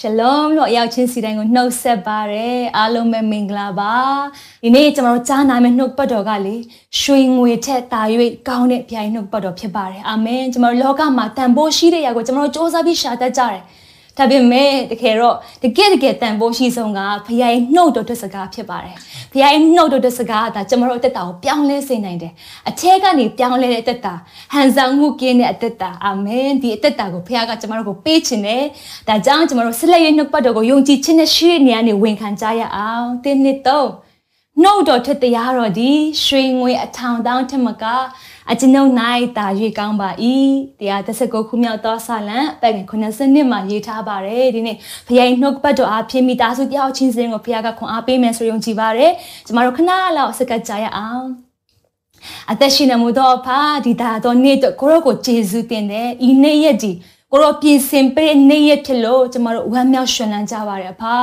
ရှလုံလို့အရောက်ချင်းစီတိုင်းကိုနှုတ်ဆက်ပါရယ်အားလုံးပဲမင်္ဂလာပါဒီနေ့ကျွန်တော်တို့ကြားနိုင်မယ့်နှုတ်ပတ်တော်ကလေရွှေငွေထက်တာ၍ကောင်းတဲ့ဗျာဒိတ်နှုတ်ပတ်တော်ဖြစ်ပါတယ်အာမင်ကျွန်တော်တို့လောကမှာတန်ဖိုးရှိတဲ့ຢာကိုကျွန်တော်တို့စ조사ပြီးရှာတတ်ကြတယ် ဒါပေမဲ့တကယ်တော့တကယ်တကယ်တန်ဖိုးရှိဆုံးကဖခင်ရဲ့နှုတ်တော်တဲ့စကားဖြစ်ပါတယ်ဖခင်ရဲ့နှုတ်တော်တဲ့စကားကဒါကျွန်တော်တို့အသက်တာကိုပြောင်းလဲစေနိုင်တယ်အထက်ကနေပြောင်းလဲတဲ့အသက်တာဟန်ဆောင်မှုကင်းတဲ့အသက်တာအာမင်ဒီအသက်တာကိုဖခင်ကကျွန်တော်တို့ကိုပေးခြင်းတယ်ဒါကြောင့်ကျွန်တော်တို့ဆက်လက်ရနှုတ်ပတ်တော်ကိုယုံကြည်ခြင်းနဲ့ရှိတဲ့နေရာနေဝင်ခံကြရအောင်တင်းနှစ်တော့နှုတ်တော်ထက်တရားတော်ဒီရွှေငွေအထောင်တောင်းထက်မက အကျွန်ုပ်၌တာ၍ကောင်းပါ၏တရား39ခုမြောက်သောဆာလံအပတ်ငယ်90နှစ်မှာရေးထားပါတယ်ဒီနေ့ဖခင်နှုတ်ပတ်တော်အားဖြင့်မိသားစုတယောက်ချင်းစင်းကိုဖခင်ကခွန်အားပေးမယ်ဆိုယုံကြည်ပါတယ်ကျမတို့ခဏလောက်စကတ်ကြရအောင်အသက်ရှင်နေမှုတော့ဖာဒီတာတော့နေ့တော့ကိုရောကိုဂျေဇုတင်တယ်ဤနေ့ရက်ဒီ ကိုရောပြင်ဆင်ပေးနေရဖြစ်လို့ကျမတို့ဝမ်းမြောက်ရှင်လန်းကြပါရဖာ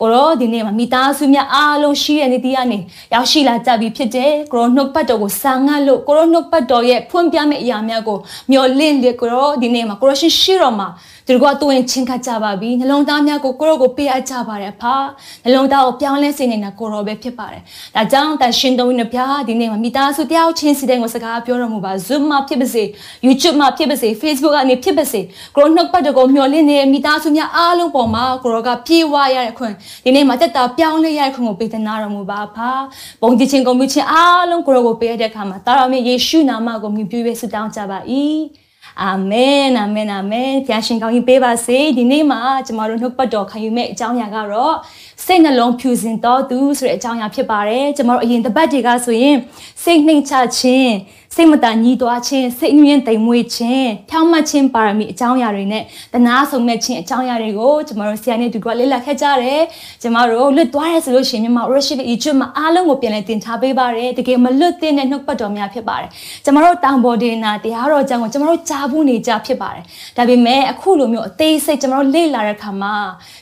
ကိုရောဒီနေ့မှာမိသားစုများအားလုံးရှိတဲ့နေ့တည်းကနေရောက်ရှိလာကြပြီဖြစ်တယ်ကိုရောနှုတ်ပတ်တော်ကိုစာငတ်လို့ကိုရောနှုတ်ပတ်တော်ရဲ့ဖွင့်ပြမယ့်အရာများကိုမျှော်လင့်လေကိုရောဒီနေ့မှာကိုရောရှိရှိတော်မှာ သူတို့ကသူဝင်ချင်းခတ်ကြပါပြီနှလုံးသားများကိုကိုရောကိုပေးအပ်ကြပါတယ်ဖာနှလုံးသားကိုပြောင်းလဲစေနေတာကိုရောပဲဖြစ်ပါတယ်ဒါကြောင့်တန်ရှင်တော်ဝင်ဖျားဒီနေ့မှာမိသားစုတယောက်ချင်းစီတဲ့ကိုစကားပြောတော်မူပါ Zoom မှာဖြစ်ပါစေ YouTube မှာဖြစ်ပါစေ Facebook ကနေဖြစ်ပါစေကိုရောနှုတ်ပတ်တကိုမျှော်လင့်နေတဲ့မိသားစုများအားလုံးပေါ်မှာကိုရောကပြေဝရတဲ့ခွင့်ဒီနေ့မှာတက်တာပြောင်းလဲရတဲ့ခွင့်ကိုပေးသနာတော်မူပါဖာပုံကြည့်ခြင်းကုန်မှုခြင်းအားလုံးကိုရောကိုပေးရတဲ့အခါမှာတာတော်မြတ်ယေရှုနာမကိုမြှုပ်ပြည့်ဆုတောင်းကြပါ၏ အာမင်အာမင်အာမင်ဖျာရှင်ကောင်းကြီးပေးပါစေဒီနေ့မှာကျမတို့နှုတ်ပတ်တော်ခံယူမဲ့အကြောင်းအရာကတော့စိတ်နှလုံးဖြူစင်တော်သူဆိုတဲ့အကြောင်းအရာဖြစ်ပါတယ်ကျမတို့အရင်တပတ်တွေကဆိုရင်စိတ်နှိမ်ချခြင်း စိတ်မတန်ညီးသွားခြင်းစိတ်ညှင်းတိမ်မွေးခြင်းဖြောင်းမှတ်ခြင်းပါရမီအကြောင်းအရာတွေနဲ့တနာဆုံမဲ့ခြင်းအကြောင်းအရာတွေကိုကျမတို့ဆရာနဲ့တူကလေ့လာခဲ့ကြတယ်ကျမတို့လွတ်သွားရဲဆိုလို့ရှိရင်မြန်မာ worship Egypt မှာအားလုံးကိုပြန်လည်တင်ထားပေးပါတယ်တကယ်မလွတ်သင့်တဲ့နှုတ်ပတ်တော်များဖြစ်ပါတယ်ကျမတို့တောင်ပေါ်ဒေနာတရားတော်ကြောင့်ကျမတို့ကြားဘူးနေကြဖြစ်ပါတယ်ဒါပေမဲ့အခုလိုမျိုးအသေးစိတ်ကျမတို့လေ့လာတဲ့အခါမှာ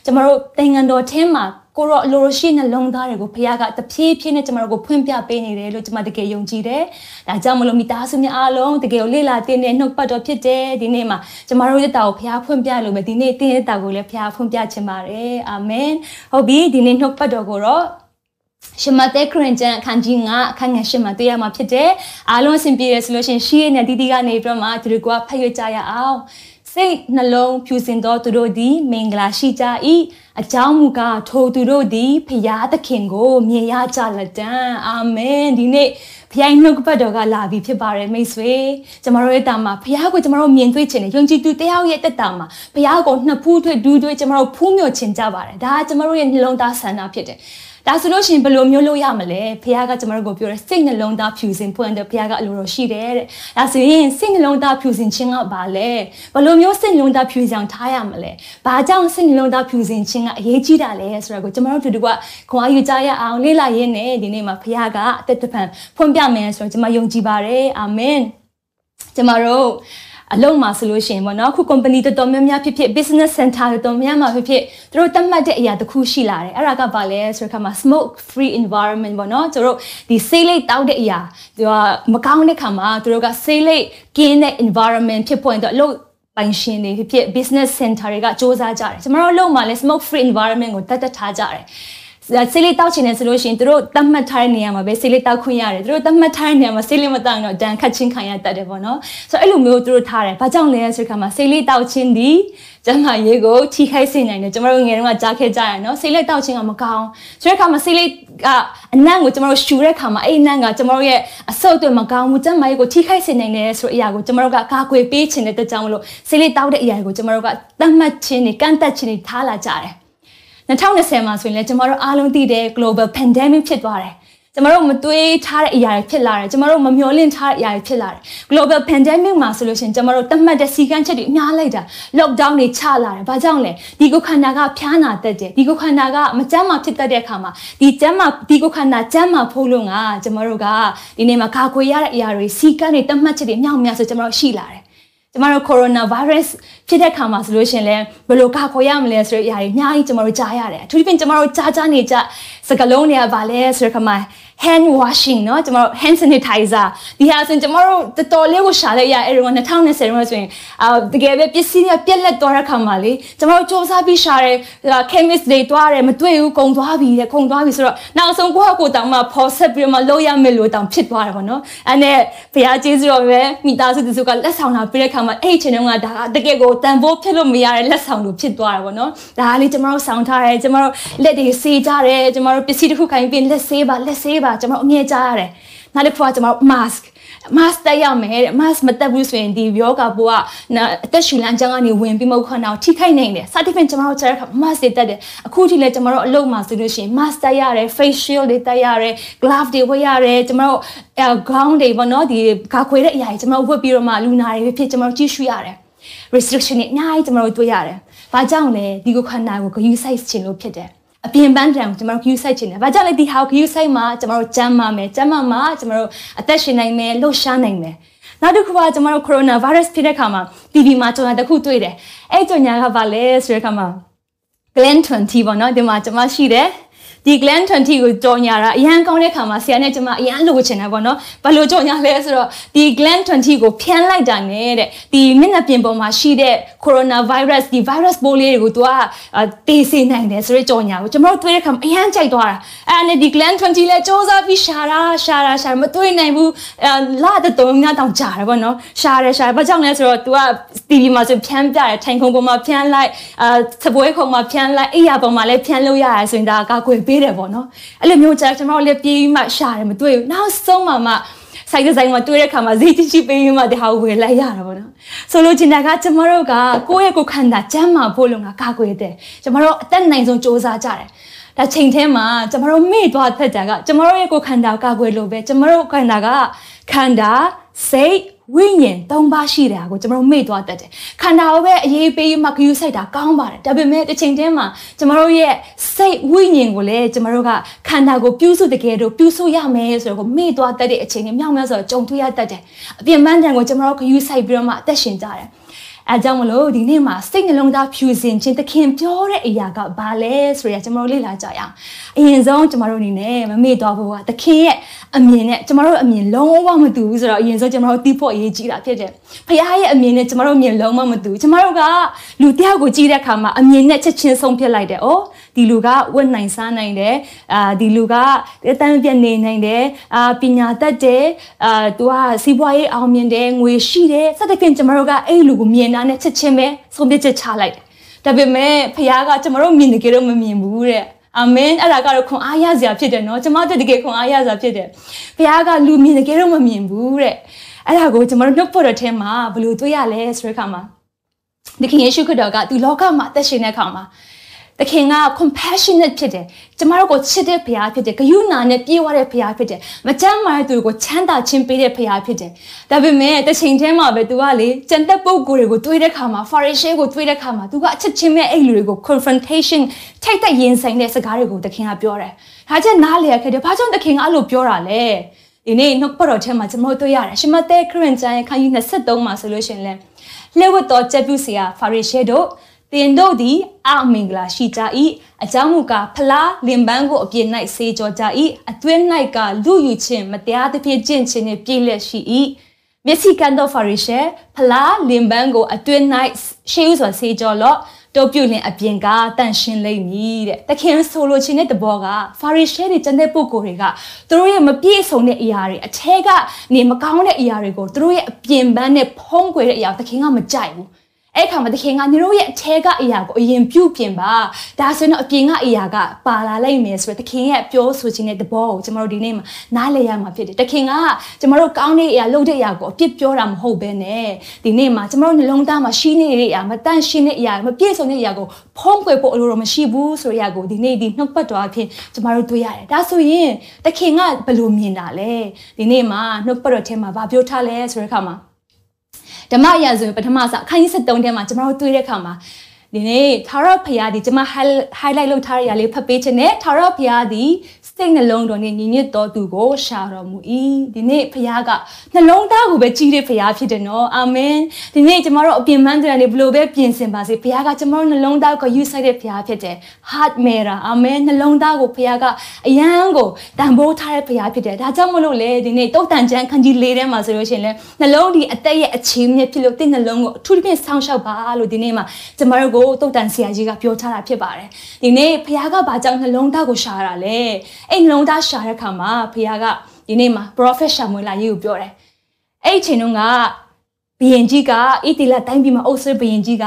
ကျမတို့သင်္ကန်းတော်ထင်းမှာ ကိုရောအလိုရှိနှလုံးသားတွေကိုဖခင်ကတဖြည်းဖြည်းနဲ့ကျမတို့ကိုဖွင့်ပြပေးနေတယ်လို့ကျမတကယ်ယုံကြည်တယ်။ဒါကြောင့်မလို့မိသားစုများအားလုံးတကယ်ကိုလေ့လာတင်တဲ့နှုတ်ပတ်တော်ဖြစ်တယ်ဒီနေ့မှာကျမတို့ရဲ့တာကိုဖခင်ဖွင့်ပြလို့မယ်ဒီနေ့တင်းရဲ့တာကိုလည်းဖခင်ဖွင့်ပြချင်ပါတယ်။အာမင်။ဟုတ်ပြီဒီနေ့နှုတ်ပတ်တော်ကိုတော့ရှမတဲခရင်ကျန်အခန်းကြီး9အခန်းငယ်10မှာတွေ့ရမှာဖြစ်တယ်။အားလုံးအဆင်ပြေရဆိုလို့ရှိရင်ရှီးရတဲ့တီတီကနေပြီးတော့မှသူတို့ကဖတ်ရကြရအောင်။စိတ်နှလုံးဖြူစင်သောသူတို့သည်မင်္ဂလာရှိကြ၏ အကြောင်းမူကားထိုသူတို့သည်ဖရာသခင်ကို မြင်ရကြလက်တံအာမင်ဒီနေ့ဖျိုင်းနှုတ်ပတ်တော်ကလာပြီဖြစ်ပါတယ်မိတ်ဆွေကျမတို့ရဲ့တာမှာဖရာကိုကျမတို့မြင်တွေ့ခြင်းနဲ့ယုံကြည်သူတယောက်ရဲ့တက်တာမှာဖရာကိုနှစ်ဖူးထွေးဒူးထွေးကျမတို့ဖူးမြော်ခြင်းကြပါတယ်ဒါကကျမတို့ရဲ့နှလုံးသားဆန္ဒဖြစ်တယ်ဒါဆိုလို့ရှိရင်ဘယ်လိုမျိုးလုပ်ရမလဲဖခင်ကကျွန်တော်တို့ကိုပြောတယ်စိတ်နှလုံးသားဖြူစင်ဖွင့်တယ်ဖခင်ကအလိုတော်ရှိတယ်တဲ့ဒါဆိုရင်စိတ်နှလုံးသားဖြူစင်ခြင်းကဘာလဲဘယ်လိုမျိုးစိတ်နှလုံးသားဖြူစင်ထားရမလဲဘာကြောင့်စိတ်နှလုံးသားဖြူစင်ခြင်းကအရေးကြီးတာလဲဆိုတော့ကိုကျွန်တော်တို့တူတူကခွန်အားယူကြရအောင်လေ့လာရင်းနဲ့ဒီနေ့မှာဖခင်ကအသက်တပံဖွင့်ပြမယ်ဆိုတော့ကျွန်မယုံကြည်ပါတယ်အာမင်ကျွန်တော်တို့အလုံးမှာဆိုလို့ရှိရင်ပေါ့နော်အခု company တော်တော်များများဖြစ်ဖြစ် business center တော်တော်များများဖြစ်ဖြစ်သူတို့တတ်မှတ်တဲ့အရာတစ်ခုရှိလာတယ်အဲ့ဒါကဘာလဲဆိုတော့ခါမှာ smoke free environment ပေါ့နော်သူတို့ဒီဆေးလိပ်တောက်တဲ့အရာသူကမကောင်းတဲ့ခါမှာသူတို့ကဆေးလိပ်ကင်းတဲ့ environment ဖြစ်ပေါ်ရင်တော့အလုပ် ပိုင်ရှင်တွေဖြစ်ဖြစ် business center တွေကစ조사ကြတယ်ကျွန်တော်တို့အလုပ်မှာလဲ smoke free environment ကိုတတ်တတ်ထားကြတယ် ဆေးလေးတောက်ချင်တယ်ဆိုလို့ရှိရင်တို့တတ်မှတ်ထားတဲ့နေရာမှာပဲဆေးလေးတောက်ခွင့်ရတယ်တို့တတ်မှတ်ထားတဲ့နေရာမှာဆေးလေးမတောက်တော့ဒဏ်ခတ်ချင်းခံရတတ်တယ်ပေါ့နော်ဆိုတော့အဲ့လိုမျိုးတို့ထားတယ်ဘာကြောင့်လဲဆိုတဲ့ခါမှာဆေးလေးတောက်ချင်းဒီကျန်းမာရေးကိုထိခိုက်စေနိုင်တယ်ကျမတို့ငယ်တုန်းကကြားခဲ့ကြရနော်ဆေးလေးတောက်ချင်းကမကောင်းဆိုတဲ့ခါမှာဆေးလေးကအနံ့ကိုကျမတို့ရှူတဲ့ခါမှာအဲ့အနံ့ကကျမတို့ရဲ့အဆုပ်တွေမကောင်းဘူးကျန်းမာရေးကိုထိခိုက်စေနိုင်တယ်ဆိုတဲ့အရာကိုကျမတို့ကကာကွယ်ပေးခြင်းတဲ့တကြောင်မလို့ဆေးလေးတောက်တဲ့အရာကိုကျမတို့ကတတ်မှတ်ခြင်းနဲ့ကန့်သက်ခြင်းနဲ့ထားလာကြတယ် 2020မှာဆိုရင်လည်းကျမတို့အားလုံးသိတဲ့ global pandemic ဖြစ်သွားတယ်ကျမတို့မတွေးထားတဲ့အရာတွေဖြစ်လာတယ်ကျမတို့မမျှော်လင့်ထားတဲ့အရာတွေဖြစ်လာတယ် global pandemic မှာဆိုလို့ရှိရင်ကျမတို့တတ်မှတ်တဲ့စီကံချက်တွေအများလိုက်တာ lockdown တွေချလာတယ်ဘာကြောင့်လဲဒီကိုခန္ဓာကဖျားနာတတ်တယ်ဒီကိုခန္ဓာကမကြမ်းမာဖြစ်တတ်တဲ့အခါမှာဒီကြမ်းမာဒီကိုခန္ဓာကြမ်းမာဖို့လို့ငါကျမတို့ကဒီနေ့မှာကာကွယ်ရတဲ့အရာတွေစီကံတွေတတ်မှတ်ချက်တွေအများအများဆိုကျမတို့ရှိလာတယ် ကျမတို့ coronavirus ဖြစ်တဲ့ခါမှာဆိုလို့ရှင်လဲဘယ်လိုကာကွယ်ရမလဲဆိုတဲ့အရာတွေအများကြီးကျမတို့ကြားရတယ်အထူးသဖြင့်ကျမတို့ကြားကြားနေကြစကလုံးတွေကဗာလဲဆိုတဲ့ခါမှာ hand washing เนาะကျမတို့ hand sanitizer ဒီဟာဆိုရင်ကျမတို့တော်တော်လေးကိုရှာလိုက်ရအဲ့တော့2020တုန်းကဆိုရင်အာတကယ်ပဲပစ္စည်းတွေပြက်လက်သွားတဲ့ခါမှာလေကျမတို့စူးစမ်းပြီးရှာတယ် chemist တွေတွားတယ်မတွေ့ဘူးကုန်သွားပြီတဲ့ကုန်သွားပြီဆိုတော့နောက်ဆုံးကိုယ့်ဟာကိုယ်တောင်မှဖော်ဆက်ပြီးတော့မှလုပ်ရမယ်လို့တောင်ဖြစ်သွားတယ်ပေါ့နော်အဲ့နဲ့ဘုရားကျေးဇူးတော်ပဲမိသားစုသူစုကလက်ဆောင်လာပြီးတဲ့ခါမှာအဲ့ဒီချိန်တုန်းကဒါကတကယ်ကိုတန်ဖိုးဖြစ်လို့မရတဲ့လက်ဆောင်လို့ဖြစ်သွားတယ်ပေါ့နော်ဒါကလေကျမတို့ဆောင်းထားတယ်ကျမတို့လက်တွေစေးကြတယ်ကျမတို့ပစ္စည်းတစ်ခုခိုင်းပြီးလက်ဆေးပါလက်ဆေးပါ ပါကျွန်တော်အမြဲကြားရတယ်နောက်တစ်ခုကကျွန်တော် mask mask တက်ရမယ်တဲ့ mask မတက်ဘူးဆိုရင်ဒီယောဂပိုးကအသက်ရှူလမ်းကြောင်းကနေဝင်ပြီးမဟုတ်ခဏထိခိုက်နိုင်တယ်စသဖြင့်ကျွန်တော်တို့ကြားတဲ့အခါ mask တွေတက်တယ်အခုထိလည်းကျွန်တော်တို့အလုပ်မှာဆိုလို့ရှိရင် mask တက်ရတယ် face shield တွေတက်ရတယ် glove တွေဝတ်ရတယ်ကျွန်တော်တို့ gown တွေပေါ့နော်ဒီကာခွေတဲ့အရာတွေကျွန်တော်တို့ဝတ်ပြီးတော့မှလူနာတွေဖြစ်ကျွန်တော်တို့ကြည့်ရှုရတယ် restriction တွေအများကြီးကျွန်တော်တို့တွေ့ရတယ်။ဘာကြောင့်လဲဒီကိုခန္ဓာကိုဂရုစိုက်ခြင်းလို့ဖြစ်တယ်။ အပြင်ပန်းတံကိုကျွန်တော်တို့ view site ချင်တယ်။ဘာကြောင့်လဲဒီဟာကို view site မှာကျွန်တော်တို့ကျမ်းမာမယ်။ကျမ်းမာမှာကျွန်တော်တို့အသက်ရှင်နိုင်မယ်လှုပ်ရှားနိုင်မယ်။နောက်တစ်ခုကကျွန်တော်တို့ corona virus ဖြစ်တဲ့ခါမှာ TV မှာကျွန်တော်တခုတွေ့တယ်။အဲ့ကြော်ညာကဘာလဲဆိုတဲ့ခါမှာ Glen 20ပေါ့နော်ဒီမှာကျွန်မရှိတယ်။ ဒီ Glen 20ကိုကြော်ညာတာအရန်ကောင်းတဲ့ခါမှာဆရာနဲ့ကျမအရန်လိုချင်တယ်ပေါ့နော်ဘယ်လိုကြော်ညာလဲဆိုတော့ဒီ Glen 20ကိုဖျန်းလိုက်တာနဲ့တဲ့ဒီမျက်နှာပြင်ပေါ်မှာရှိတဲ့ coronavirus ဒီ virus ပိုးလေးတွေကို तू ကတေးစေနိုင်တယ်ဆိုတဲ့ကြော်ညာကိုကျွန်တော်တို့တွေ့တဲ့ခါမှာအရန်ကြိုက်သွားတာအဲ့ဒါနဲ့ဒီ Glen 20လဲစ조사ပြီးရှာတာရှာတာရှာမတွေ့နိုင်ဘူးလာတဲ့တုံးညတောင်ကြာတယ်ပေါ့နော်ရှာတယ်ရှာဘာကြောင့်လဲဆိုတော့ तू က TV မှာဆိုဖျန်းပြတယ်ထိုင်ခုံပေါ်မှာဖျန်းလိုက်အာစပွဲခုံမှာဖျန်းလိုက်အိယာပေါ်မှာလည်းဖျန်းလို့ရရဆိုရင်ဒါကာကွယ်ပေး းတယ်ပေါ့နော်အဲ့လိုမျိုးကြာကျွန်တော်လည်းပြေးပြီးမှရှာတယ်မတွေ့ဘူးနောက်ဆုံးမှမှဆိုင်ဒီဇိုင်းမှာတွေ့တဲ့ခါမှာဈေးကြီးကြီးပေးပြီးမှဒီဟာကိုဝယ်လိုက်ရတာပေါ့နော်ဆိုလိုချင်တာကကျမတို့ကကိုယ့်ရဲ့ကိုယ်ခန္ဓာကျန်းမာဖို့လုံကကာကွယ်တဲ့ကျမတို့အသက်နိုင်ဆုံးစ조사ကြတယ်ဒါချိန်ထဲမှာကျမတို့မေ့သွားသက်တာကကျမတို့ရဲ့ကိုယ်ခန္ဓာကာကွယ်လို့ပဲကျမတို့ခန္ဓာကခန္ဓာစိတ် ဝိညာဉ်၃ပါးရှိတယ်ကိုကျွန်တော်တို့မေ့သွားတတ်တယ်ခန္ဓာကိုပဲအရေးပေးမှဂရုစိုက်တာကောင်းပါတယ်ဒါပေမဲ့တစ်ချိန်တည်းမှာကျွန်တော်တို့ရဲ့စိတ်ဝိညာဉ်ကိုလည်းကျွန်တော်တို့ကခန္ဓာကိုပြုစုတကယ်တော့ပြုစုရမယ်ဆိုတော့မေ့သွားတတ်တဲ့အချိန်တွေမြောက်များဆိုတော့ကြုံတွေ့ရတတ်တယ်အပြင်ပန်းတန်ကိုကျွန်တော်တို့ဂရုစိုက်ပြီးတော့မှအသက်ရှင်ကြတယ် အဲကြောင့်မလို့ဒီနေ့မှာစိတ်နှလုံးသားဖြူစင်ခြင်းသခင်ပြောတဲ့အရာကဘာလဲဆိုရကျွန်တော်တို့လေ့လာကြရအောင်အရင်ဆုံးကျွန်တော်တို့အနေနဲ့မမေ့သွားဖို့ကသခင်ရဲ့အမြင်နဲ့ကျွန်တော်တို့အမြင်လုံးဝမတူဘူးဆိုတော့အရင်ဆုံးကျွန်တော်တို့သိဖို့အရေးကြီးတာဖြစ်တယ်ဖခင်ရဲ့အမြင်နဲ့ကျွန်တော်တို့အမြင်လုံးဝမတူဘူးကျွန်တော်တို့ကလူတယောက်ကိုကြည့်တဲ့အခါမှာအမြင်နဲ့ချက်ချင်းဆုံးဖြတ်လိုက်တယ်။အော် ဒီလူကဝတ်နိုင်စားနိုင်တယ်အာဒီလူကအတန်းပြတ်နေနိုင်တယ်အာပညာတတ်တယ်အာသူကစီးပွားရေးအောင်မြင်တယ်ငွေရှိတယ်စသဖြင့်ကျွန်တော်တို့ကအဲ့လူကိုမြင်တာနဲ့ချက်ချင်းပဲဆုံးဖြတ်ချက်ချလိုက်တယ်။ဒါပေမဲ့ဖခင်ကကျွန်တော်တို့မြင်နေကြတော့မမြင်ဘူးတဲ့။အာမင်အဲ့ဒါကတော့ခွန်အားရစရာဖြစ်တယ်နော်ကျွန်မတို့တကယ်ခွန်အားရစရာဖြစ်တယ်ဘုရားကလူမြင်တကယ်တော့မမြင်ဘူးတဲ့အဲ့ဒါကိုကျွန်တော်တို့နှုတ်ဖို့တဲ့ထဲမှာဘယ်လိုတွေ့ရလဲဆိုတဲ့အခါမှာသခင်ယေရှုခရစ်တော်ကသူလောကမှာအသက်ရှင်တဲ့အခါမှာ သခင်က compassionate ဖြစ်တယ်ကျမတို့ကိုချစ်တဲ့ဘုရားဖြစ်တယ်ဂရုဏာနဲ့ပြေဝတဲ့ဘုရားဖြစ်တယ်မကြမ်းမာတဲ့သူကိုချမ်းသာခြင်းပေးတဲ့ဘုရားဖြစ်တယ်ဒါပေမဲ့တစ်ချိန်တည်းမှာပဲသူကလေကြံတဲ့ပုံကိုယ်တွေကိုတွေးတဲ့ခါမှာ Pharisee ကိုတွေးတဲ့ခါမှာသူကအချစ်ချင်းမဲ့အဲ့လူတွေကို confrontation ထိတ်တဲ့ရင်ဆိုင်တဲ့စကားတွေကိုသခင်ကပြောတယ်ဒါချက်နားလေရခဲ့တယ်ဘာကြောင့်သခင်ကအဲ့လိုပြောတာလဲဒီနေ့နှုတ်ပတ်တော်ထဲမှာကျွန်တော်တို့တွေ့ရတယ်ရှမသက်ခရစ်ကျမ်းရဲ့ခန်းကြီး23မှာဆိုလို့ရှိရင်လဲလက်ဝတ်တော်ကျက်ပြုစရာ Pharisee တို့ တင်တို့သည်အမင်္ဂလာရှိကြ၏အကြောင်းမူကားဖလားလင်ပန်းကိုအပြည့်၌ဆေးကြောကြ၏အတွင်း၌ကလူယူခြင်းမတရားသဖြင့်ကျင့်ခြင်းနှင့်ပြည့်လျက်ရှိ၏မျက်စိကန်သောဖာရိရှဲဖလားလင်ပန်းကိုအတွင်း၌ရှေးဥစွာဆေးကြောလော့တို့ပြုလင်အပြင်ကတန့်ရှင်းလိမ့်မည်တဲ့တခင်ဆိုလိုချင်တဲ့တဘောကဖာရိရှဲတွေကျန်တဲ့ပုဂ္ဂိုလ်တွေကသူတို့ရဲ့မပြည့်စုံတဲ့အရာတွေအထဲကနေမကောင်းတဲ့အရာတွေကိုသူတို့ရဲ့အပြင်ပန်းနဲ့ဖုံးကွယ်တဲ့အရာတခင်ကမကြိုက်ဘူး အဲ့ခါမှာသခင်ကညီတို့ရဲ့အထဲကအရာကိုအရင်ပြုပြင်ပါဒါဆိုရင်တော့အပြင်ကအရာကပါလာလိုက်မယ်ဆိုတော့သခင်ရဲ့ပြောဆိုခြင်းတဲ့သဘောကိုကျွန်တော်တို့ဒီနေ့မှာနားလည်ရမှာဖြစ်တယ်သခင်ကကျွန်တော်တို့ကောင်းတဲ့အရာလုပ်တဲ့အရာကိုအပြစ်ပြောတာမဟုတ်ဘဲနဲ့ဒီနေ့မှာကျွန်တော်တို့နှလုံးသားမှာရှိနေတဲ့အရာမတန့်ရှင်းတဲ့အရာမပြည့်စုံတဲ့အရာကိုဖုံးကွယ်ဖို့အလိုတော်မရှိဘူးဆိုတဲ့အရာကိုဒီနေ့ဒီနှုတ်ပတ်တော်အဖြစ်ကျွန်တော်တို့တွေ့ရတယ်ဒါဆိုရင်သခင်ကဘယ်လိုမြင်တာလဲဒီနေ့မှာနှုတ်ပတ်တော်ထဲမှာဗာပြောထားလဲဆိုတဲ့အခါမှာ ဓမ္မအရာဆိုပထမစအခန်းကြီး73ထဲမှာကျွန်တော်တို့တွေ့တဲ့အခါမှာ ဒီနေ့သာရဖရာဒီကျွန်မ highlight လုပ်ထားတဲ့အရာလေးဖတ်ပေးခြင်းနဲ့သာရဖရာဒီစိတ်နှလုံးတော်နဲ့ညီညွတ်တော်သူကိုရှာတော်မူ၏ဒီနေ့ဖခင်ကနှလုံးသားကိုပဲကြီးတဲ့ဖခင်ဖြစ်တယ်နော်အာမင်ဒီနေ့ကျမတို့အပြင်ပန်းတဲ့နေဘလို့ပဲပြင်ဆင်ပါစေဖခင်ကကျမတို့နှလုံးသားကိုယူဆိုင်တဲ့ဖခင်ဖြစ်တယ် heart matter အာမင်နှလုံးသားကိုဖခင်ကအယံကိုတန်ဖိုးထားတဲ့ဖခင်ဖြစ်တယ်ဒါကြောင့်မလို့လေဒီနေ့တုတ်တန်ချမ်းခန်းကြီးလေးထဲမှာဆိုလို့ရှိရင်လေနှလုံးဒီအသက်ရဲ့အခြေမြစ်ဖြစ်လို့တဲ့နှလုံးကိုအထူးသဖြင့်ဆောင်းလျှောက်ပါလို့ဒီနေ့မှာကျမတို့ကိုတုတ်တန်ဆရာကြီးကပြောထားတာဖြစ်ပါတယ်ဒီနေ့ဖခင်ကဘာကြောင့်နှလုံးသားကိုရှာတာလဲအဲ့နှလုံးသားရှာတဲ့အခါမှာဖခင်ကဒီနေ့မှာ prophet ရှာမွေလာရေးကိုပြောတယ်အဲ့အချိန်တုန်းကဘီရင်ကြီးကဣတိလတိုင်းပြည်မှာအုပ်ဆဘီရင်ကြီးက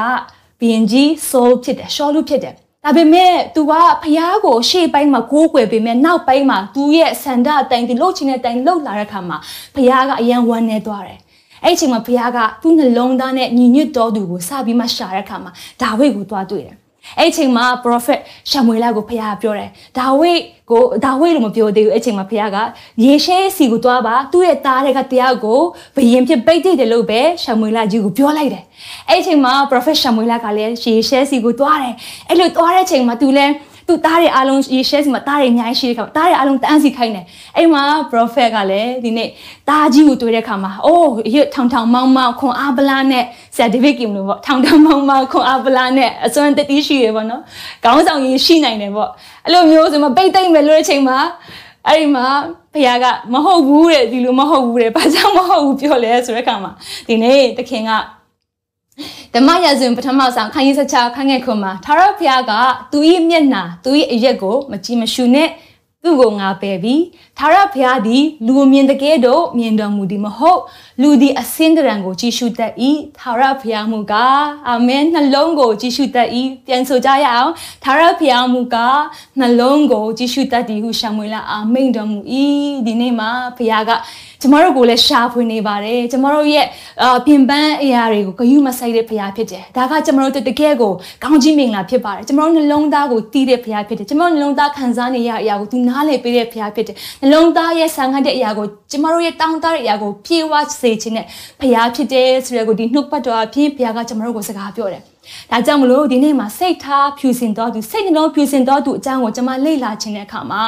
ဘီရင်ကြီးဆိုးဖြစ်တယ်ရှောလူဖြစ်တယ်ဒါပေမဲ့ तू ကဖျားကိုရှေ့ပိုင်းမှာကိုးကွယ်ပေမဲ့နောက်ပိုင်းမှာ तू ရဲ့စန္ဒအတိုင်းဒီလှုပ်ချင်တဲ့အတိုင်းလှုပ်လာတဲ့ခါမှာဖျားကအယံဝမ်းနေသွားတယ် အဲ့အချိန်မှာဖျားကသူ့နှလုံးသားနဲ့ညီညွတ်တော်သူကိုစပြီးမှရှာတဲ့ခါမှာဒါဝိဒ်ကိုသွားတွေ့တယ်အဲ့ချိန်မှာ prophet ရှမွေလကိုဖခင်ပြောတယ်ဒါဝိဒ်ကိုဒါဝိဒ်လို့မပြောသေးဘူးအဲ့ချိန်မှာဖခင်ကယေရှဲစီကိုတွားပါသူ့ရဲ့သားတွေကတရားကိုဘယင်ဖြစ်ပိတ်တိတယ်လို့ပဲရှမွေလကြီးကိုပြောလိုက်တယ်အဲ့ချိန်မှာ prophet ရှမွေလကလည်းယေရှဲစီကိုတွားတယ်အဲ့လိုတွားတဲ့ချိန်မှာသူလည်း သူ့သားတွေအားလုံးယေရှဲစီမှာသားတွေအများကြီးရှိတဲ့ခါသားတွေအားလုံးတန်းစီခိုင်းတယ်အဲ့မှာ prophet ကလည်းဒီနေ့သားကြီးကိုတွေ့တဲ့ခါမှာအိုးရွတ်ထောင်ထောင်မောင်းမောင်းခွန်အားပလားနဲ့ဆရာဒေးဗစ်ကင်လို့ပေါ့ထောင်ထောင်မောင်းမောင်းခွန်အားပလားနဲ့အစွမ်းတတိရှိရပေါ့နော်ခေါင်းဆောင်ကြီးရှိနိုင်တယ်ပေါ့အဲ့လိုမျိုးဆိုမှပိတ်သိမ့်မယ်လို့တဲ့ချိန်မှာအဲ့ဒီမှာဖခင်ကမဟုတ်ဘူးတဲ့ဒီလိုမဟုတ်ဘူးတဲ့ဘာကြောင့်မဟုတ်ဘူးပြောလဲဆိုတဲ့ခါမှာဒီနေ့တခင်က ဓမ္မရာဇဝင်ပထမဆောင်ခန်းကြီးဆက်ချခန်းငယ်ခွန်မှာထာဝရဘုရားကသူ၏မျက်နှာသူ၏အရက်ကိုမကြည်မရှုနဲ့သူ့ကိုငါပယ်ပြီးထာဝရဘုရားသည်လူမြင်တကယ်တော့မြင်တော်မူသည်မဟုတ်လူသည်အစင်းတရံကိုကြည်ရှုတတ်၏ထာဝရဘုရားမူကားအာမင်နှလုံးကိုကြည်ရှုတတ်၏ပြန်ဆိုကြရအောင်ထာဝရဘုရားမူကားနှလုံးကိုကြည်ရှုတတ်သည်ဟုရှမွေလအာမိန်တော်မူ၏ဒီနေ့မှာဘုရားက ကျမတို့ကိုလည်းရှာဖွေနေပါတယ်ကျမတို့ရဲ့ပြင်ပန်းအရာတွေကိုဂယုမဆိုင်တဲ့ဘုရားဖြစ်တယ်ဒါကကျမတို့တကယ်ကိုကောင်းကြီးမင်္ဂလာဖြစ်ပါတယ်ကျမတို့နှလုံးသားကိုတီးတဲ့ဘုရားဖြစ်တယ်ကျမတို့နှလုံးသားခံစားနေရတဲ့အရာကိုသူနားလည်ပေးတဲ့ဘုရားဖြစ်တယ်နှလုံးသားရဲ့ဆံခတ်တဲ့အရာကိုကျမတို့ရဲ့တောင်းတတဲ့အရာကိုပြေဝစေခြင်းနဲ့ဘုရားဖြစ်တယ်ဆိုရကိုဒီနှုတ်ပတ်တော်အဖြစ်ဘုရားကကျမတို့ကိုစကားပြောတယ် ဒါကြောင့်မလို့ဒီနေ့မှာစိတ်ထားဖြူစင်တော်သူစိတ်နှလုံးဖြူစင်တော်သူအကြောင်းကိုကျွန်မလေ့လာခြင်းတဲ့အခါမှာ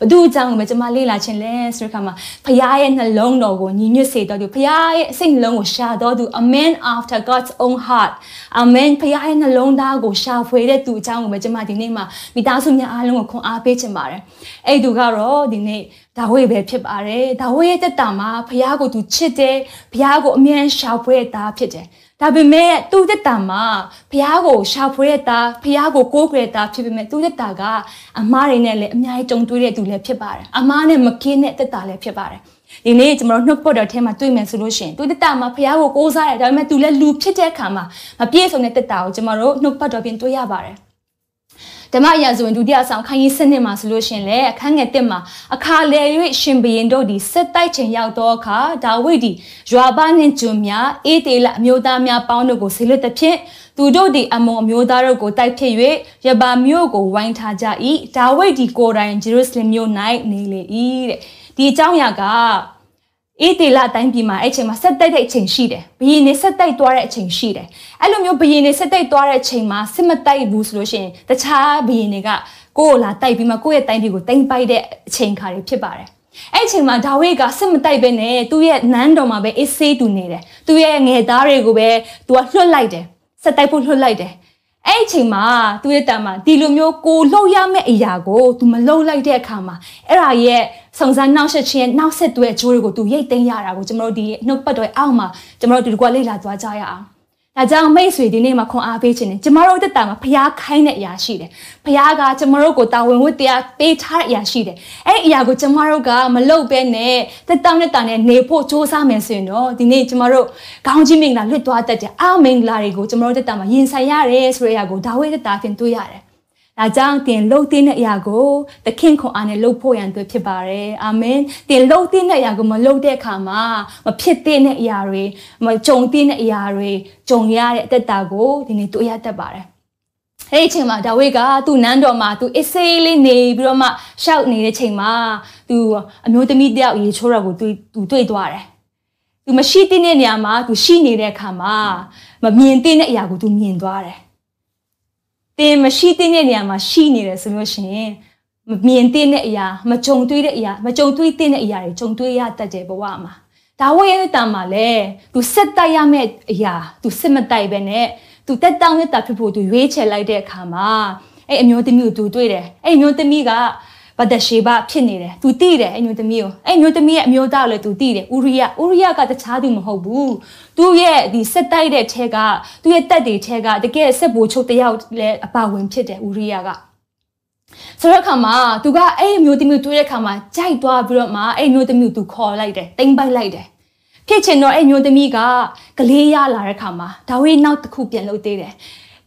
ဘသူအကြောင်းကိုပဲကျွန်မလေ့လာခြင်းလဲဆိုတဲ့အခါမှာဖခင်ရဲ့နှလုံးတော်ကိုညီညွတ်စေတော်သူဖခင်ရဲ့စိတ်နှလုံးကိုရှာတော်သူ a man after God's own heart amen ဖခင်ရဲ့နှလုံးသားကိုရှာဖွေတဲ့သူအကြောင်းကိုပဲကျွန်မဒီနေ့မှာမိသားစုများအားလုံးကိုခွန်အားပေးခြင်းပါတယ်အဲ့သူကတော့ဒီနေ့ဒါဝိပဲဖြစ်ပါတယ်ဒါဝိရဲ့တက်တာမှာဖခင်ကိုသူချစ်တယ်ဖခင်ကိုအမြဲရှာဖွေတာဖြစ်တယ် ဒါပေမဲ့သူတက်တာမှာဘုရားကိုရှာဖွေတဲ့တာဘုရားကိုကိုးကွယ်တာဖြစ်ပေမဲ့သူတက်တာကအမားတွေနဲ့လည်းအများကြီးကြုံတွေ့တဲ့သူလည်းဖြစ်ပါတယ်အမားနဲ့မကင်းတဲ့တက်တာလည်းဖြစ်ပါတယ်ဒီနေ့ကျွန်တော်နှုတ်ပတ်တော်ထဲမှာတွေ့မယ်ဆိုလို့ရှိရင်သူတက်တာမှာဘုရားကိုကိုးစားတယ်ဒါပေမဲ့သူလည်းလူဖြစ်တဲ့အခါမှာမပြည့်စုံတဲ့တက်တာကိုကျွန်တော်တို့နှုတ်ပတ်တော်ပြင်တွေ့ရပါတယ် ဓမ္မရာဇဝင်ဒုတိယဆောင်ခန်းကြီး7မှာဆိုလို့ရှင်လေအခန်းငယ်1မှာအခါလေ၍ရှင်ဘရင်တို့သည်စစ်တိုက်ချိန်ရောက်သောအခါဒါဝိဒ်သည်ယွာဘနှင့်ဂျွန်များအေးတေလအမျိုးသားများပေါင်းတို့ကိုဆေလွတ်သဖြင့်သူတို့သည်အမုံအမျိုးသားတို့ကိုတိုက်ဖြစ်၍ယဘာမြို့ကိုဝိုင်းထားကြ၏ဒါဝိဒ်သည်ကိုယ်တိုင်ဂျေရုဆလင်မြို့၌နေလေ၏တဲ့ဒီအကြောင်းအရာက အေးတေလအတိုင်းပြည်မှာအဲ့ချိန်မှာဆက်တိုက်တဲ့အချိန်ရှိတယ်ဘယင်းနေဆက်တိုက်သွားတဲ့အချိန်ရှိတယ်အဲ့လိုမျိုးဘယင်းနေဆက်တိုက်သွားတဲ့အချိန်မှာစစ်မတိုက်ဘူးဆိုလို့ရှိရင်တခြားဘယင်းတွေကကိုယ်ကိုလာတိုက်ပြီးမှကိုယ့်ရဲ့တိုင်းပြည်ကိုတင်ပိုက်တဲ့အချိန်ခါတွေဖြစ်ပါတယ်အဲ့အချိန်မှာဒါဝိဒ်ကစစ်မတိုက်ပဲနဲ့သူ့ရဲ့နန်းတော်မှာပဲအေးဆေးတူနေတယ်သူ့ရဲ့ငယ်သားတွေကိုပဲသူကလွှတ်လိုက်တယ်ဆက်တိုက်ဖို့လွှတ်လိုက်တယ် အဲ့အချိန်မှာသူ့ရဲ့တန်မှာဒီလိုမျိုးကိုလှုပ်ရမယ့်အရာကိုသူမလှုပ်လိုက်တဲ့အခါမှာအဲ့ဒါရဲ့စုံစမ်းနောက်ဆက်ခြင်းနောက်ဆက်တွဲအကျိုးတွေကိုသူရိတ်သိမ်းရတာကိုကျွန်တော်တို့ဒီနှုတ်ပတ်တော်အောက်မှာကျွန်တော်တို့ဒီကွာလေ့လာသွားကြရအောင် ဒါကြောင့်မိတ်ဆွေဒီနေ့မှာခွန်အားပေးခြင်းနဲ့ကျမတို့တက်တာမှာဖျားခိုင်းတဲ့အရာရှိတယ်။ဖျားကကျမတို့ကိုတာဝန်ဝတ္တရားပေးထားတဲ့အရာရှိတယ်။အဲ့ဒီအရာကိုကျမတို့ကမလုပ်ဘဲနဲ့တက်တောင်းနဲ့တာနဲ့နေဖို့စ조사မယ်ဆိုရင်တော့ဒီနေ့ကျမတို့ခေါင်းကြီးမင်္ဂလာလွတ်သွားတတ်တယ်။အာမင်္ဂလာတွေကိုကျမတို့တက်တာမှာရင်ဆိုင်ရတယ်ဆိုတဲ့အရာကိုဒါဝိဒ်တက်တာဖြင့်တွေ့ရတယ်။ ဒါကြောင့်တင်လှုပ်တဲ့အရာကိုသခင်ခွန်အားနဲ့လှုပ်ဖို့ရန်အတွက်ဖြစ်ပါတယ်အာမင်တင်လှုပ်တဲ့အရာကိုမလှုပ်တဲ့အခါမှာမဖြစ်တဲ့အရာတွေမကြုံတဲ့အရာတွေကြုံရတဲ့အသက်တာကိုဒီနေ့တွေ့ရတတ်ပါတယ်အဲ့ဒီအချိန်မှာဒါဝိဒ်ကသူ့နန်းတော်မှာသူအစ်စေးလေးနေပြီးတော့မှရှောက်နေတဲ့ချိန်မှာသူအမျိုးသမီးတယောက်ရေချိုးတော့ကိုသူသူတွေ့သွားတယ်။သူမရှိတဲ့နေရာမှာသူရှိနေတဲ့အခါမှာမမြင်တဲ့အရာကိုသူမြင်သွားတယ်။ တင်မရှိတဲ့နေရာမှာရှိနေတယ်ဆိုလို့ရှိရင်မမြင်တဲ့အရာမကြုံတွေ့တဲ့အရာမကြုံတွေ့တဲ့အရာတွေကြုံတွေ့ရတတ်တယ်ဘဝမှာဒါဝိရဲ့တံမှာလဲသူစက်တိုက်ရမယ့်အရာသူစစ်မတိုက်ပဲနဲ့သူတက်တောင်းနဲ့တာဖြစ်ဖို့သူရွေးချယ်လိုက်တဲ့အခါမှာအဲ့အမျိုးသမီးကိုသူတွေ့တယ်အဲ့အမျိုးသမီးက ဗဒရှေဘဖြစ်နေတယ်သူသိတယ်အဲ့မျိုးသမီးကိုအဲ့မျိုးသမီးရဲ့အမျိုးသားကိုလည်းသူသိတယ်ဥရိယဥရိယကတခြားသူမဟုတ်ဘူးသူ့ရဲ့ဒီစက်တိုက်တဲ့ထဲကသူ့ရဲ့တက်တွေထဲကတကယ်စက်ဘူချုပ်တယောက်လည်းအပါဝင်ဖြစ်တယ်ဥရိယကဆိုတော့အခါမှာသူကအဲ့မျိုးသမီးတွေ့တဲ့အခါမှာကြိုက်သွားပြီးတော့မှအဲ့မျိုးသမီးကိုသူခေါ်လိုက်တယ်တိမ့်ပိုက်လိုက်တယ်ဖြစ်ချင်တော့အဲ့မျိုးသမီးကကလေးရလာတဲ့အခါမှာဒါဝိနောက်တစ်ခုပြန်လုပ်သေးတယ်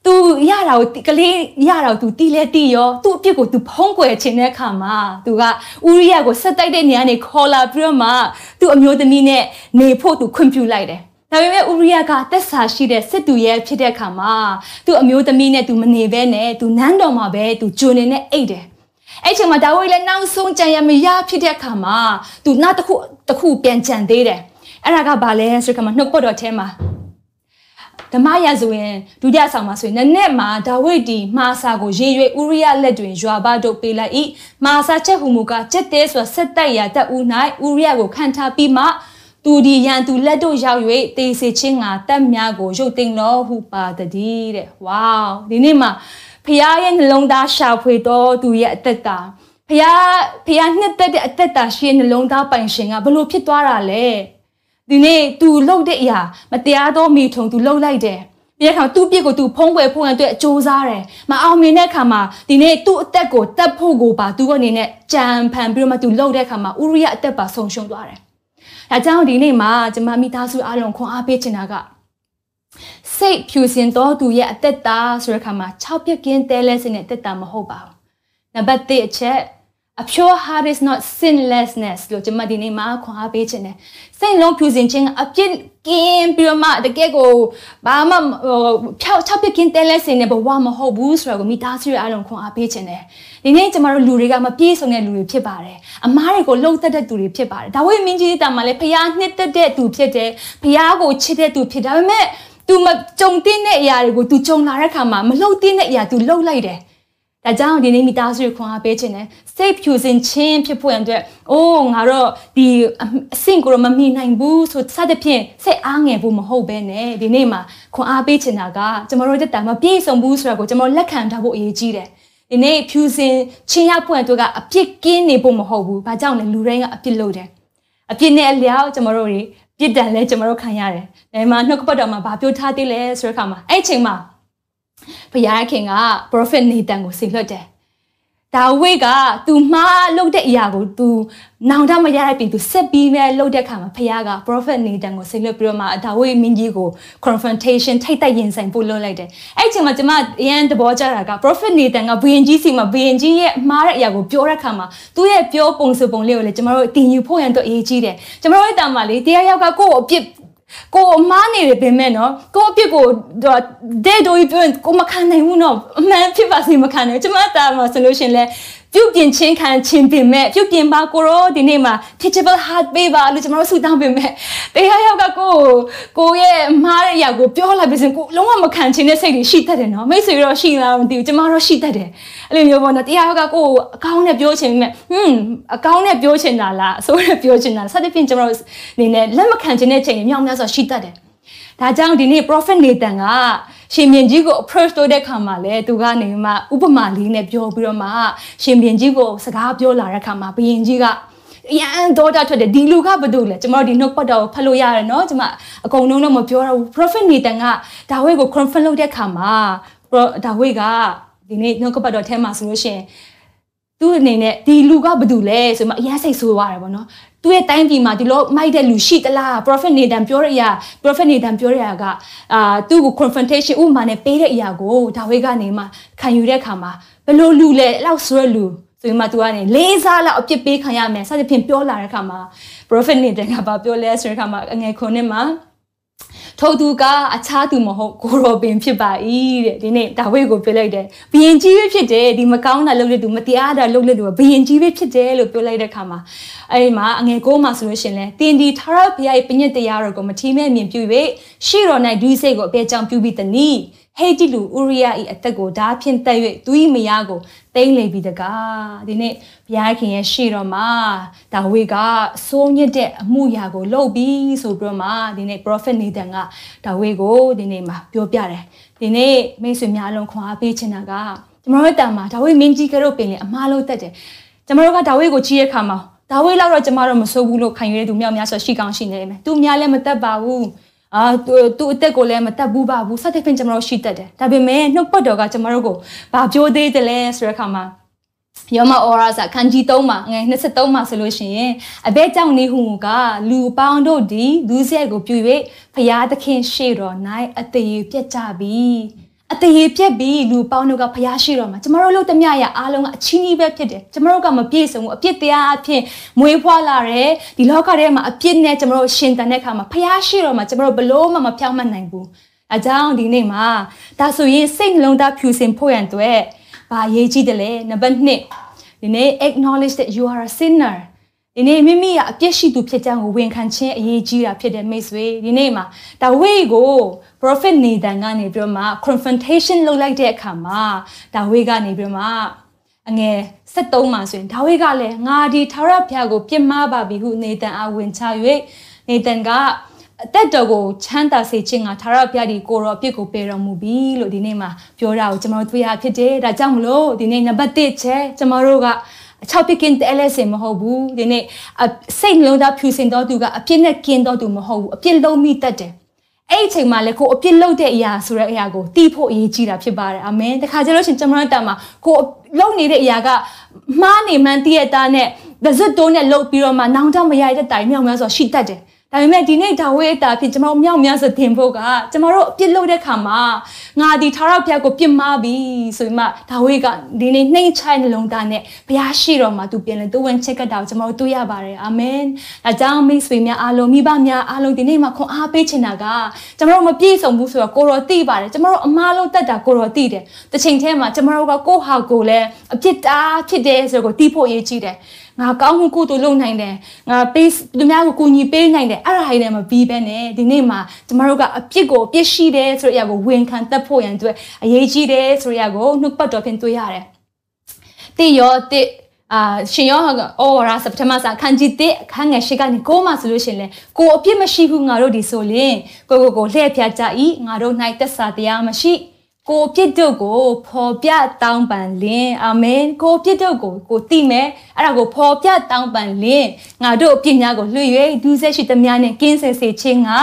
သူရတာကိုကလေးရတာကိုသူတီးလဲတီးရောသူ့အပြစ်ကိုသူဖုံးကွယ်ခြင်းတဲ့အခါမှာသူကဥရိယကိုဆက်တိုက်တဲ့နေရာနေခေါ်လာပြီးတော့မှသူ့အမျိုးသမီးနဲ့နေဖို့သူခွင့်ပြုလိုက်တယ်ဒါပေမဲ့ဥရိယကတက်ဆာရှိတဲ့စစ်တူရဲ့ဖြစ်တဲ့အခါမှာသူ့အမျိုးသမီးနဲ့သူမနေဘဲနဲ့သူနန်းတော်မှာပဲသူဂျွန်နေနဲ့အိတ်တယ်အဲ့ချိန်မှာဒါဝိလည်းနောက်ဆုံးကြံရမရဖြစ်တဲ့အခါမှာသူနောက်တစ်ခုတစ်ခုပြန်ကြံသေးတယ်အဲ့ဒါကဘာလဲဆိုတော့နှုတ်ပတ်တော်ထဲမှာ ဓမ္မရဆိုရင်ဒုတိယဆောင်မှာဆိုရင်နည်းနည်းမှာဒါဝိဒ်ဒီမာစာကိုရေရွေဥရိယလက်တွင်ရွာဘတို့ပေးလိုက်၏မာစာချက်ဟူမူကချက်တဲဆိုဆက်တိုက်ရာတက်ဦး၌ဥရိယကိုခံထားပြီးမှသူဒီရန်သူလက်တို့ရောက်၍တေးစေချင်းငါတက်များကိုရုပ်သိမ်းတော်ဟုပါတည်းတဲ့ဝေါဒီနေ့မှာဖခင်ရဲ့နှလုံးသားရှာဖွေတော်သူရဲ့အသက်တာဖခင်ဖခင်နှစ်သက်တဲ့အသက်တာရှိရဲ့နှလုံးသားပိုင်ရှင်ကဘလို့ဖြစ်သွားတာလဲ ဒီနေ့ तू လှုပ်တဲ့အရာမတရားသောမိထုံ तू လှုပ်လိုက်တယ်ပြီးတဲ့အခါသူ့ပြစ်ကို तू ဖုံးကွယ်ဖို့ရအတွက်အကျိုးစားတယ်မအောင်မြင်တဲ့အခါမှာဒီနေ့သူ့အသက်ကိုတတ်ဖို့ကိုပါ तू ကနေနဲ့ကြံဖန်ပြီးတော့မှ तू လှုပ်တဲ့အခါမှာဥရိယအသက်ပါဆုံးရှုံးသွားတယ်ဒါကြောင့်ဒီနေ့မှာကျမမိသားစုအလုံးခွန်အားပေးချင်တာကစိတ်ဖြူစင်တော်သူရဲ့အသက်တာဆိုတဲ့အခါမှာ6ပြက်ကင်းတဲလဲစင်တဲ့အသက်တာမဟုတ်ပါဘူးနံပါတ်1အချက် a pure heart is not sinlessness လို့ကျွန်မဒီနေ့မှာခွန်အားပေးခြင်းတယ်စိတ်လုံးဖြူစင်ခြင်းအပြစ်ကင်းပြီးတော့မှတကယ်ကိုဘာမှဖြောက်ချောက်ပြစ်ကင်းတဲလဲစင်တဲ့ဘဝမဟုတ်ဘူးဆိုတော့မိသားစုရဲ့အားလုံးခွန်အားပေးခြင်းတယ်ဒီနေ့ကျမတို့လူတွေကမပြည့်စုံတဲ့လူတွေဖြစ်ပါတယ်အမားတွေကိုလှုပ်သက်တဲ့သူတွေဖြစ်ပါတယ်ဒါဝိမင်းကြီးတာမှာလည်းဖျားနှစ်သက်တဲ့သူဖြစ်တယ်ဖျားကိုချစ်တဲ့သူဖြစ်ဒါပေမဲ့ तू မကြုံတင်တဲ့အရာတွေကို तू ကြုံလာတဲ့ခါမှာမလှုပ်တင်တဲ့အရာ तू လှုပ်လိုက်တယ် ဒါကြောင့်ဒီနေ့မိသားစုခွန်အားပေးခြင်းနဲ့ safe ဖြူစင်ခြင်းဖြစ်ဖို့ရန်အတွက်အိုးငါတော့ဒီအဆင့်ကိုတော့မမိနိုင်ဘူးဆိုစသဖြင့်စိတ်အားငယ်ဖို့မဟုတ်ပဲနဲ့ဒီနေ့မှာခွန်အားပေးခြင်းတာကကျွန်တော်တို့တက်တာမပြည့်စုံဘူးဆိုတာကိုကျွန်တော်လက်ခံထားဖို့အရေးကြီးတယ်ဒီနေ့ဖြူစင်ချင်းရပွင့်တို့ကအပြစ်ကင်းနေဖို့မဟုတ်ဘူး။ဘာကြောင့်လဲလူတိုင်းကအပြစ်လုပ်တယ်။အပြစ်နဲ့အလျောက်ကျွန်တော်တို့တွေပြစ်ဒဏ်လဲကျွန်တော်တို့ခံရတယ်။ဒါမှနှုတ်ကပတ်တော်မှာဘာပြောထားသေးလဲဆိုတဲ့အခါမှာအဲ့ချိန်မှာ ဘုရားခင်က prophet Nathan ကိုဆင်လွှတ်တယ်ဒါဝိတ်က तू မှားလုပ်တဲ့အရာကို तू နောင်တမရတဲ့ပြင် तू ဆက်ပြီးမဲ့လုပ်တဲ့ခါမှာဖခင်က prophet Nathan ကိုဆင်လွှတ်ပြီးတော့မှဒါဝိတ်မင်းကြီးကို confrontation ထိတ်တိုက်ရင်ဆိုင်ဖို့လုပ်လိုက်တယ်။အဲ့ချိန်မှာကျမအရန်သဘောကျတာက prophet Nathan ကဘုရင်ကြီးစီမှာဘုရင်ကြီးရဲ့မှားတဲ့အရာကိုပြောတဲ့ခါမှာသူ့ရဲ့ပြောပုံစံပုံလေးကိုလည်းကျမတို့တင်ယူဖို့ရန်တော့အရေးကြီးတယ်။ကျမတို့ရဲ့တာမှာလေတရားရောက်ကကိုယ့်ကိုအပြစ် ကိုအမားနေတယ်ပြင်မဲ့နော်ကိုအပြစ်ကိုဒဲဒိုကြီးပြောကိုမခံနိုင်ဘူးနော်အမှန်ဖြစ်ပါစေမခံနိုင်ကျမတာမှာဆိုလို့ရှင်လဲ ပြုတ်ပြင်ချင်းခံချင်းပင်မဲ့ပြုတ်ပြင်ပါကိုရောဒီနေ့မှာ teachable heart ပေးပါလို့ကျွန်တော်တို့ဆုတောင်းပင်မဲ့တရားရောက်ကကိုကိုရဲ့မှားတဲ့အရာကိုပြောလိုက်ပြီးစင်ကိုလုံးဝမခံချင်တဲ့စိတ်တွေရှိတတ်တယ်နော်မိတ်ဆွေတော့ရှိလားမသိဘူးကျွန်တော်တော့ရှိတတ်တယ်အဲ့လိုမျိုးပေါ့နော်တရားရောက်ကကိုအကောင်းနဲ့ပြောချင်မဲ့ဟွန်းအကောင်းနဲ့ပြောချင်တာလားအဆိုးနဲ့ပြောချင်တာလားစသဖြင့်ကျွန်တော်တို့အနေနဲ့လက်မခံချင်တဲ့ချိန်တွေမြောက်များစွာရှိတတ်တယ်ဒါကြောင့်ဒီနေ့ prophet Nathan က ရှင်မြင်ကြီးကို approach လုပ်တဲ့ခါမှာလဲသူကနေမှဥပမာလေးနဲ့ပြောပြီးတော့မှရှင်မြင်ကြီးကိုစကားပြောလာတဲ့ခါမှာဘုရင်ကြီးကအရန်ဒေါတာထွက်တယ်ဒီလူကဘာလို့လဲကျွန်တော်ဒီ note ပတ်တော်ကိုဖတ်လို့ရတယ်เนาะကျွန်မအကုန်လုံးတော့မပြောတော့ဘူး prophet Nathan ကဒါဝိဒ်ကို confirm လုပ်တဲ့ခါမှာဒါဝိဒ်ကဒီနေ့ note ပတ်တော်ထဲမှာဆိုလို့ရှိရင် သူ့အနေနဲ့ဒီလူကဘာလို့လဲဆိုမှအရင်စိတ်ဆိုးသွားတယ်ပေါ့နော်သူ့ရဲ့တိုင်းပြည်မှာဒီလိုမိုက်တဲ့လူရှိသလား prophet Nathan ပြောတဲ့အရာ prophet Nathan ပြောတဲ့အရာကအာသူ့ကို confrontation ဥပမာနဲ့ပေးတဲ့အရာကိုဒါဝိဒ်ကနေမှခံယူတဲ့အခါမှာဘယ်လိုလူလဲအဲ့လောက်ဆွဲလူဆိုရင်မှ तू ကနေလေးစားလောက်အပြစ်ပေးခံရမယ်စသဖြင့်ပြောလာတဲ့အခါမှာ prophet Nathan ကဘာပြောလဲဆိုတဲ့အခါမှာအငယ်ခုနှစ်မှာ ထိုသူကအခြားသူမဟုတ်ကိုရောပင်ဖြစ်ပါ၏တဲ့ဒီနေ့ဒါဝိဒ်ကိုပြောလိုက်တယ်ဘယင်ကြီးပဲဖြစ်တယ်ဒီမကောင်းတာလုပ်တဲ့သူမတရားတာလုပ်တဲ့သူကဘယင်ကြီးပဲဖြစ်တယ်လို့ပြောလိုက်တဲ့အခါမှာအဲဒီမှာအငယ်ကိုးမှာဆိုလို့ရှင်လဲတင်ဒီထာရဘုရားရဲ့ပညတ်တရားတော်ကိုမထီးမဲ့မြင်ပြု၍ရှေ့တော်၌ဒွိစိတ်ကိုအပေကြောင့်ပြုပြီးတနည်း ဟဟေဂျီလူဥရိယ၏အသက်ကိုဓာဖြင့်တက်၍သူ၏မယားကိုတိမ့်လေပြီတကားဒီနေ့ဘုရားခင်ရဲ့ရှေ့တော်မှာဒါဝိကအစိုးညစ်တဲ့အမှုရာကိုလုပ်ပြီးဆိုပြီးတော့မှဒီနေ့ prophet Nathan ကဒါဝိကိုဒီနေ့မှာပြောပြတယ်ဒီနေ့မိတ်ဆွေများလုံးခွန်အားပေးချင်တာကကျွန်တော်တို့တာမှာဒါဝိမင်းကြီးကတို့ပင်လေအမားလို့တက်တယ်ကျွန်တော်တို့ကဒါဝိကိုကြီးရဲ့ခါမှာဒါဝိလောက်တော့ကျမတို့မစိုးဘူးလို့ခံယူရတဲ့သူမြောက်များဆိုရှိကောင်းရှိနေမယ်သူများလည်းမတက်ပါဘူး အာသူသူအသက်ကိုလည်းမတက်ဘူးပါဘူးစသဖြင့်ကျွန်တော်တို့ရှိတတ်တယ်ဒါပေမဲ့နှုတ်ပတ်တော်ကကျွန်တော်တို့ကိုဘာပြောသေးတယ်လဲဆိုတဲ့အခါမှာယောမအော်ရာစာခန်းကြီး3မှာငယ်23မှာဆိုလို့ရှိရင်အဘဲကြောင့်နေဟုကလူပေါင်းတို့ဒီလူစက်ကိုပြု၍ဖရာသခင်ရှေ့တော်၌အသေးပြက်ကြပြီ အတရေပြက်ပြီးလူပေါင်းတို့ကဖျားရှိတော့မှာကျမတို့လို့တမျှရအားလုံးကအချင်းကြီးပဲဖြစ်တယ်ကျမတို့ကမပြည့်စုံဘူးအပြစ်တရားအဖြစ်မွေးဖွားလာတယ်ဒီလောကထဲမှာအပြစ်နဲ့ကျမတို့ရှင်တန်တဲ့ခါမှာဖျားရှိတော့မှာကျမတို့ဘလို့မှမဖြောင်းမနိုင်ဘူးအကြောင်းဒီနေ့မှာဒါဆိုရင်စိတ်နှလုံးသားဖြူစင်ဖို့ရန်အတွက်ဘာရေးကြည့်တယ်လဲနံပါတ်1ဒီနေ့ acknowledge that you are a sinner ဒီနေ့မိမိကအပြစ်ရှိသူဖြစ်ကြောင်းကိုဝန်ခံခြင်းအရေးကြီးတာဖြစ်တဲ့မိတ်ဆွေဒီနေ့မှာဒါဝိကို prophet Nathan ကနေပြီးတော့မှ confrontation လုပ်လိုက်တဲ့အခါမှာဒါဝိကနေပြီးတော့မှအငယ်73မှာဆိုရင်ဒါဝိကလည်းငါဒီထာဝရဘုရားကိုပြစ်မှားပါပြီဟုနေတန်အားဝင်ချ၍နေတန်ကအသက်တော်ကိုချမ်းသာစေခြင်းကသာရဘုရားဒီကိုရောအပြစ်ကိုပယ်တော်မူပြီလို့ဒီနေ့မှာပြောတာကိုကျွန်တော်တို့တွေ့ရဖြစ်တယ်ဒါကြောင့်မလို့ဒီနေ့နံပါတ်1ချက်ကျွန်တော်တို့က အချောက်ပကင်တဲလဲစင်မဟုတ်ဘူးဒီနေ့စိတ်နှလုံးသားဖြူစင်တော်သူကအပြစ်နဲ့ကင်းတော်သူမဟုတ်ဘူးအပြစ်လုံးမိတတ်တယ်အဲ့ဒီအချိန်မှာလည်းကိုအပြစ်လုပ်တဲ့အရာဆိုတဲ့အရာကိုတီးဖို့အရေးကြီးတာဖြစ်ပါတယ်အာမင်တခါကျလို့ရှင်ကျွန်တော်တို့တာမှာကိုလုပ်နေတဲ့အရာကမှားနေမှန်းတည့်ရတာနဲ့ဒဇတ်တိုးနဲ့လုပ်ပြီးတော့မှနောင်တမရတဲ့တိုင်မြောက်များဆိုရှိတတ်တယ် ဒါပေမဲ့ဒီနေ့ဒါဝိအတာဖြစ်ကျွန်တော်မြောက်များစတင်ဖို့ကကျွန်တော်တို့အပြစ်လုပ်တဲ့ခါမှာငါဒီထာဝရဘုရားကိုပြစ်မှားပြီဆိုပြီးမှဒါဝိကဒီနေ့နှိမ့်ချိုင်းနှလုံးသားနဲ့ဘုရားရှိတော်မှာသူပြန်လဲသူဝင်ချက်ကတာကိုကျွန်တော်တို့တွေ့ရပါတယ်အာမင်ဒါကြောင့်မိတ်ဆွေများအားလုံးမိဘများအားလုံးဒီနေ့မှာခွန်အားပေးချင်တာကကျွန်တော်တို့မပြည့်စုံဘူးဆိုတော့ကိုရောသိပါတယ်ကျွန်တော်တို့အမားလို့တတ်တာကိုရောသိတယ်တစ်ချိန်တည်းမှာကျွန်တော်တို့ကကိုဟာကိုလည်းအပြစ်တာဖြစ်တယ်ဆိုတော့ကိုသိဖို့အရေးကြီးတယ် ငါကောင်းမှုကိုတူလုပ်နိုင်တယ်ငါပေးသူများကိုကူညီပေးနိုင်တယ်အဲ့ဒါဟိုင်းနဲ့မပြီးပဲနဲ့ဒီနေ့မှာကျမတို့ကအပြစ်ကိုအပြစ်ရှိတယ်ဆိုတဲ့အရာကိုဝန်ခံတတ်ဖို့ရန်အတွက်အရေးကြီးတယ်ဆိုတဲ့အရာကိုနှုတ်ပတ်တော်ဖြင့်တွေ့ရတယ်တိရောတိအာရှင်ယောဟာအော်ရာစက်တဘာစာခန်းကြီးတဲ့ခန်းငယ်ရှိကနေကိုမှဆိုလို့ရှင်လေကိုအပြစ်မရှိဘူးငါတို့ဒီဆိုရင်ကိုကိုကိုလှည့်ဖြတ်ကြဤငါတို့၌သက်စာတရားမရှိ ကိုပြစ်တို့ကိုဖော်ပြတောင်းပန်လင်အာမင်ကိုပြစ်တို့ကိုကိုသိမယ်အဲ့ဒါကိုဖော်ပြတောင်းပန်လင်ငါတို့အပြစ်များကိုလွှဲ၍ဒုစက်ရှိသမျှနဲ့ကင်းဆယ်စေခြင်းငါ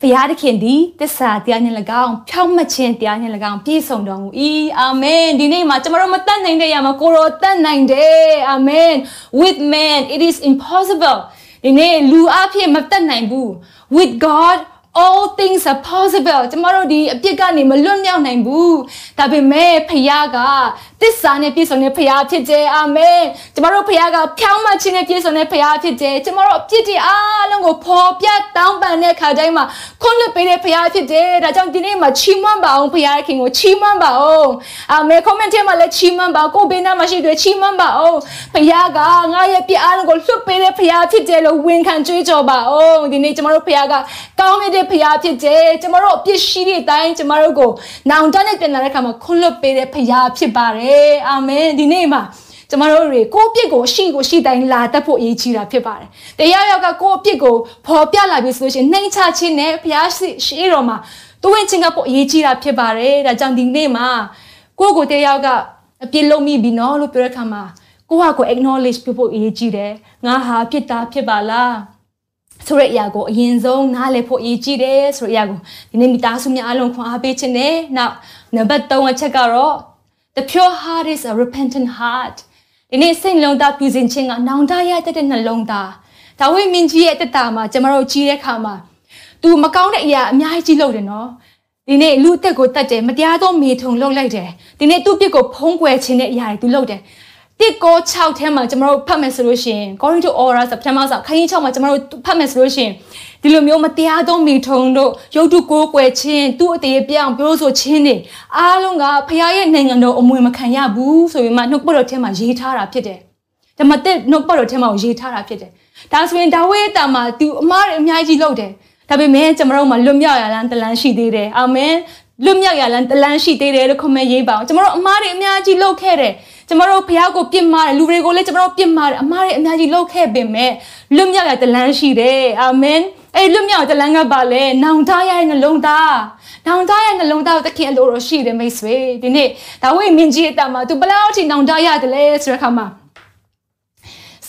ဘုရားသခင်သည်တစ္ဆာတရားနှင့်၎င်းဖြောင့်မတ်ခြင်းတရားနှင့်၎င်းပြည့်စုံတော်မူ၏အာမင်ဒီနေ့မှာကျွန်တော်တို့မတတ်နိုင်တဲ့ရမှာကိုရောတတ်နိုင်တယ်အာမင် with man it is impossible ဒီနေ့လူအဖြစ်မတတ်နိုင်ဘူး with god all things are possible ကျမတို့ဒီအပြစ်ကနေမလွတ်မြောက်နိုင်ဘူးဒါပေမဲ့ဖခင်ကသစ္စာနဲ့ပြည့်စုံတဲ့ဖခင်ဖြစ်တယ်အာမင်ကျမတို့ဖခင်ကဖြောင်းမှခြင်းနဲ့ပြည့်စုံတဲ့ဖခင်ဖြစ်တယ်ကျမတို့အပြစ်တွေအားလုံးကိုဖော်ပြတောင်းပန်တဲ့အခါတိုင်းမှာခွင့်လွှတ်ပေးတဲ့ဖခင်ဖြစ်တယ်ဒါကြောင့်ဒီနေ့မှာချီးမွမ်းပါအောင်ဖခင်ခင်ကိုချီးမွမ်းပါအောင်အာမင် comment ထဲမှာလည်းချီးမွမ်းပါကိုဘေးနားမှာရှိတဲ့ချီးမွမ်းပါအောင်ဖခင်ကငါရဲ့ပြစ်အားလုံးကိုလွှတ်ပေးတဲ့ဖခင်ဖြစ်တယ်လို့ဝန်ခံကြွေးကြော်ပါအောင်ဒီနေ့ကျမတို့ဖခင်ကကောင်းတဲ့ဖခင်ဖြစ်တယ်ကျမတို့အပြစ်ရှိတဲ့အတိုင်းကျမတို့ကိုနောင်တနဲ့ပြန်လာတဲ့အခါမှာခွင့်လွှတ်ပေးတဲ့ဖခင်ဖြစ်ပါတယ်အာမင်ဒီနေ့မှာကျမတို့တွေကိုယ့်အပြစ်ကိုရှိကိုရှိတိုင်းလာတတ်ဖို့အရေးကြီးတာဖြစ်ပါတယ်။တရားရောက်ကကိုယ့်အပြစ်ကိုဖော်ပြလာပြီဆိုလို့ရှိရင်နှိမ်ချခြင်းနဲ့ဘုရားရှိတော်မှာသူဝင်ချင်းကပို့အရေးကြီးတာဖြစ်ပါတယ်။ဒါကြောင့်ဒီနေ့မှာကိုယ့်ကိုတရားကအပြစ်လုံးမိပြီနော်လို့ပြောတဲ့အခါမှာကိုယ့်ဟာကို acknowledge ပြုဖို့အရေးကြီးတယ်။ငါဟာဖြစ်တာဖြစ်ပါလား။ ဆိုတဲ့အရာကိုအရင်ဆုံးနားလည်ဖို့အရေးကြီးတယ်ဆိုတဲ့အရာကိုဒီနေ့မိသားစုများအလုံးခွန်အားပေးခြင်းနဲ့နောက်နံပါတ်3အချက်ကတော့ The pure heart is a repentant heart ဒီနေ့စိတ်လုံးသားပြုစဉ်ခြင်းကနောင်တရတဲ့နှလုံးသားဒါဝိမင်းကြီးရဲ့တက်တာမှာကျမတို့ကြီးတဲ့ခါမှာ तू မကောင်းတဲ့အရာအများကြီးလုပ်တယ်နော်ဒီနေ့လူအသက်ကိုတတ်တယ်မတရားသောမေထုံလုပ်လိုက်တယ်ဒီနေ့သူ့ပြစ်ကိုဖုံးကွယ်ခြင်းတဲ့အရာတွေ तू လုပ်တယ် တစ်ကို6ထဲမှာကျမတို့ဖတ်မယ်ဆိုလို့ရှိရင် According to Aura စပထမဆောက်ခန်းကြီး6မှာကျမတို့ဖတ်မယ်ဆိုလို့ရှိရင်ဒီလိုမျိုးမတရားသောမိထုံတို့ရုပ်တုကိုးကွယ်ခြင်းသူ့အသေးပြောင်းပြောဆိုခြင်းတွေအားလုံးကဖခင်ရဲ့နိုင်ငံတော်အမွေမခံရဘူးဆိုပြီးမှနှုတ်ပတ်တော်ထဲမှာရေးထားတာဖြစ်တယ်။ဓမ္မတက်နှုတ်ပတ်တော်ထဲမှာရေးထားတာဖြစ်တယ်။ဒါဆိုရင်ဒါဝိဒ်တာမှာသူအမားတွေအများကြီးလုပ်တယ်။ဒါပေမဲ့ကျွန်တော်တို့မှာလွတ်မြောက်ရလန်းတလန်းရှိသေးတယ်။အာမင်။ လွတ်မြောက်ရလန်တလန်းရှိသေးတယ်လို့ comment ရေးပါအောင်ကျမတို့အမားတွေအများကြီးလုပ်ခဲ့တယ်ကျမတို့ဖះကိုပြစ်မှားတယ်လူတွေကိုလည်းကျမတို့ပြစ်မှားတယ်အမားတွေအများကြီးလုပ်ခဲ့ပေမဲ့လွတ်မြောက်ရတလန်းရှိတယ်အာမင်အဲ့လွတ်မြောက်တလန်းကပါလေနောင်တရရဲ့နှလုံးသားနောင်တရဲ့နှလုံးသားကိုတခင်အလိုတော်ရှိတယ်မိတ်ဆွေဒီနေ့ဒါဝိမင်းကြီးအတမှာ तू ဘယ်လောက်ထိနောင်တရတယ်လဲဆိုတဲ့အခါမှာ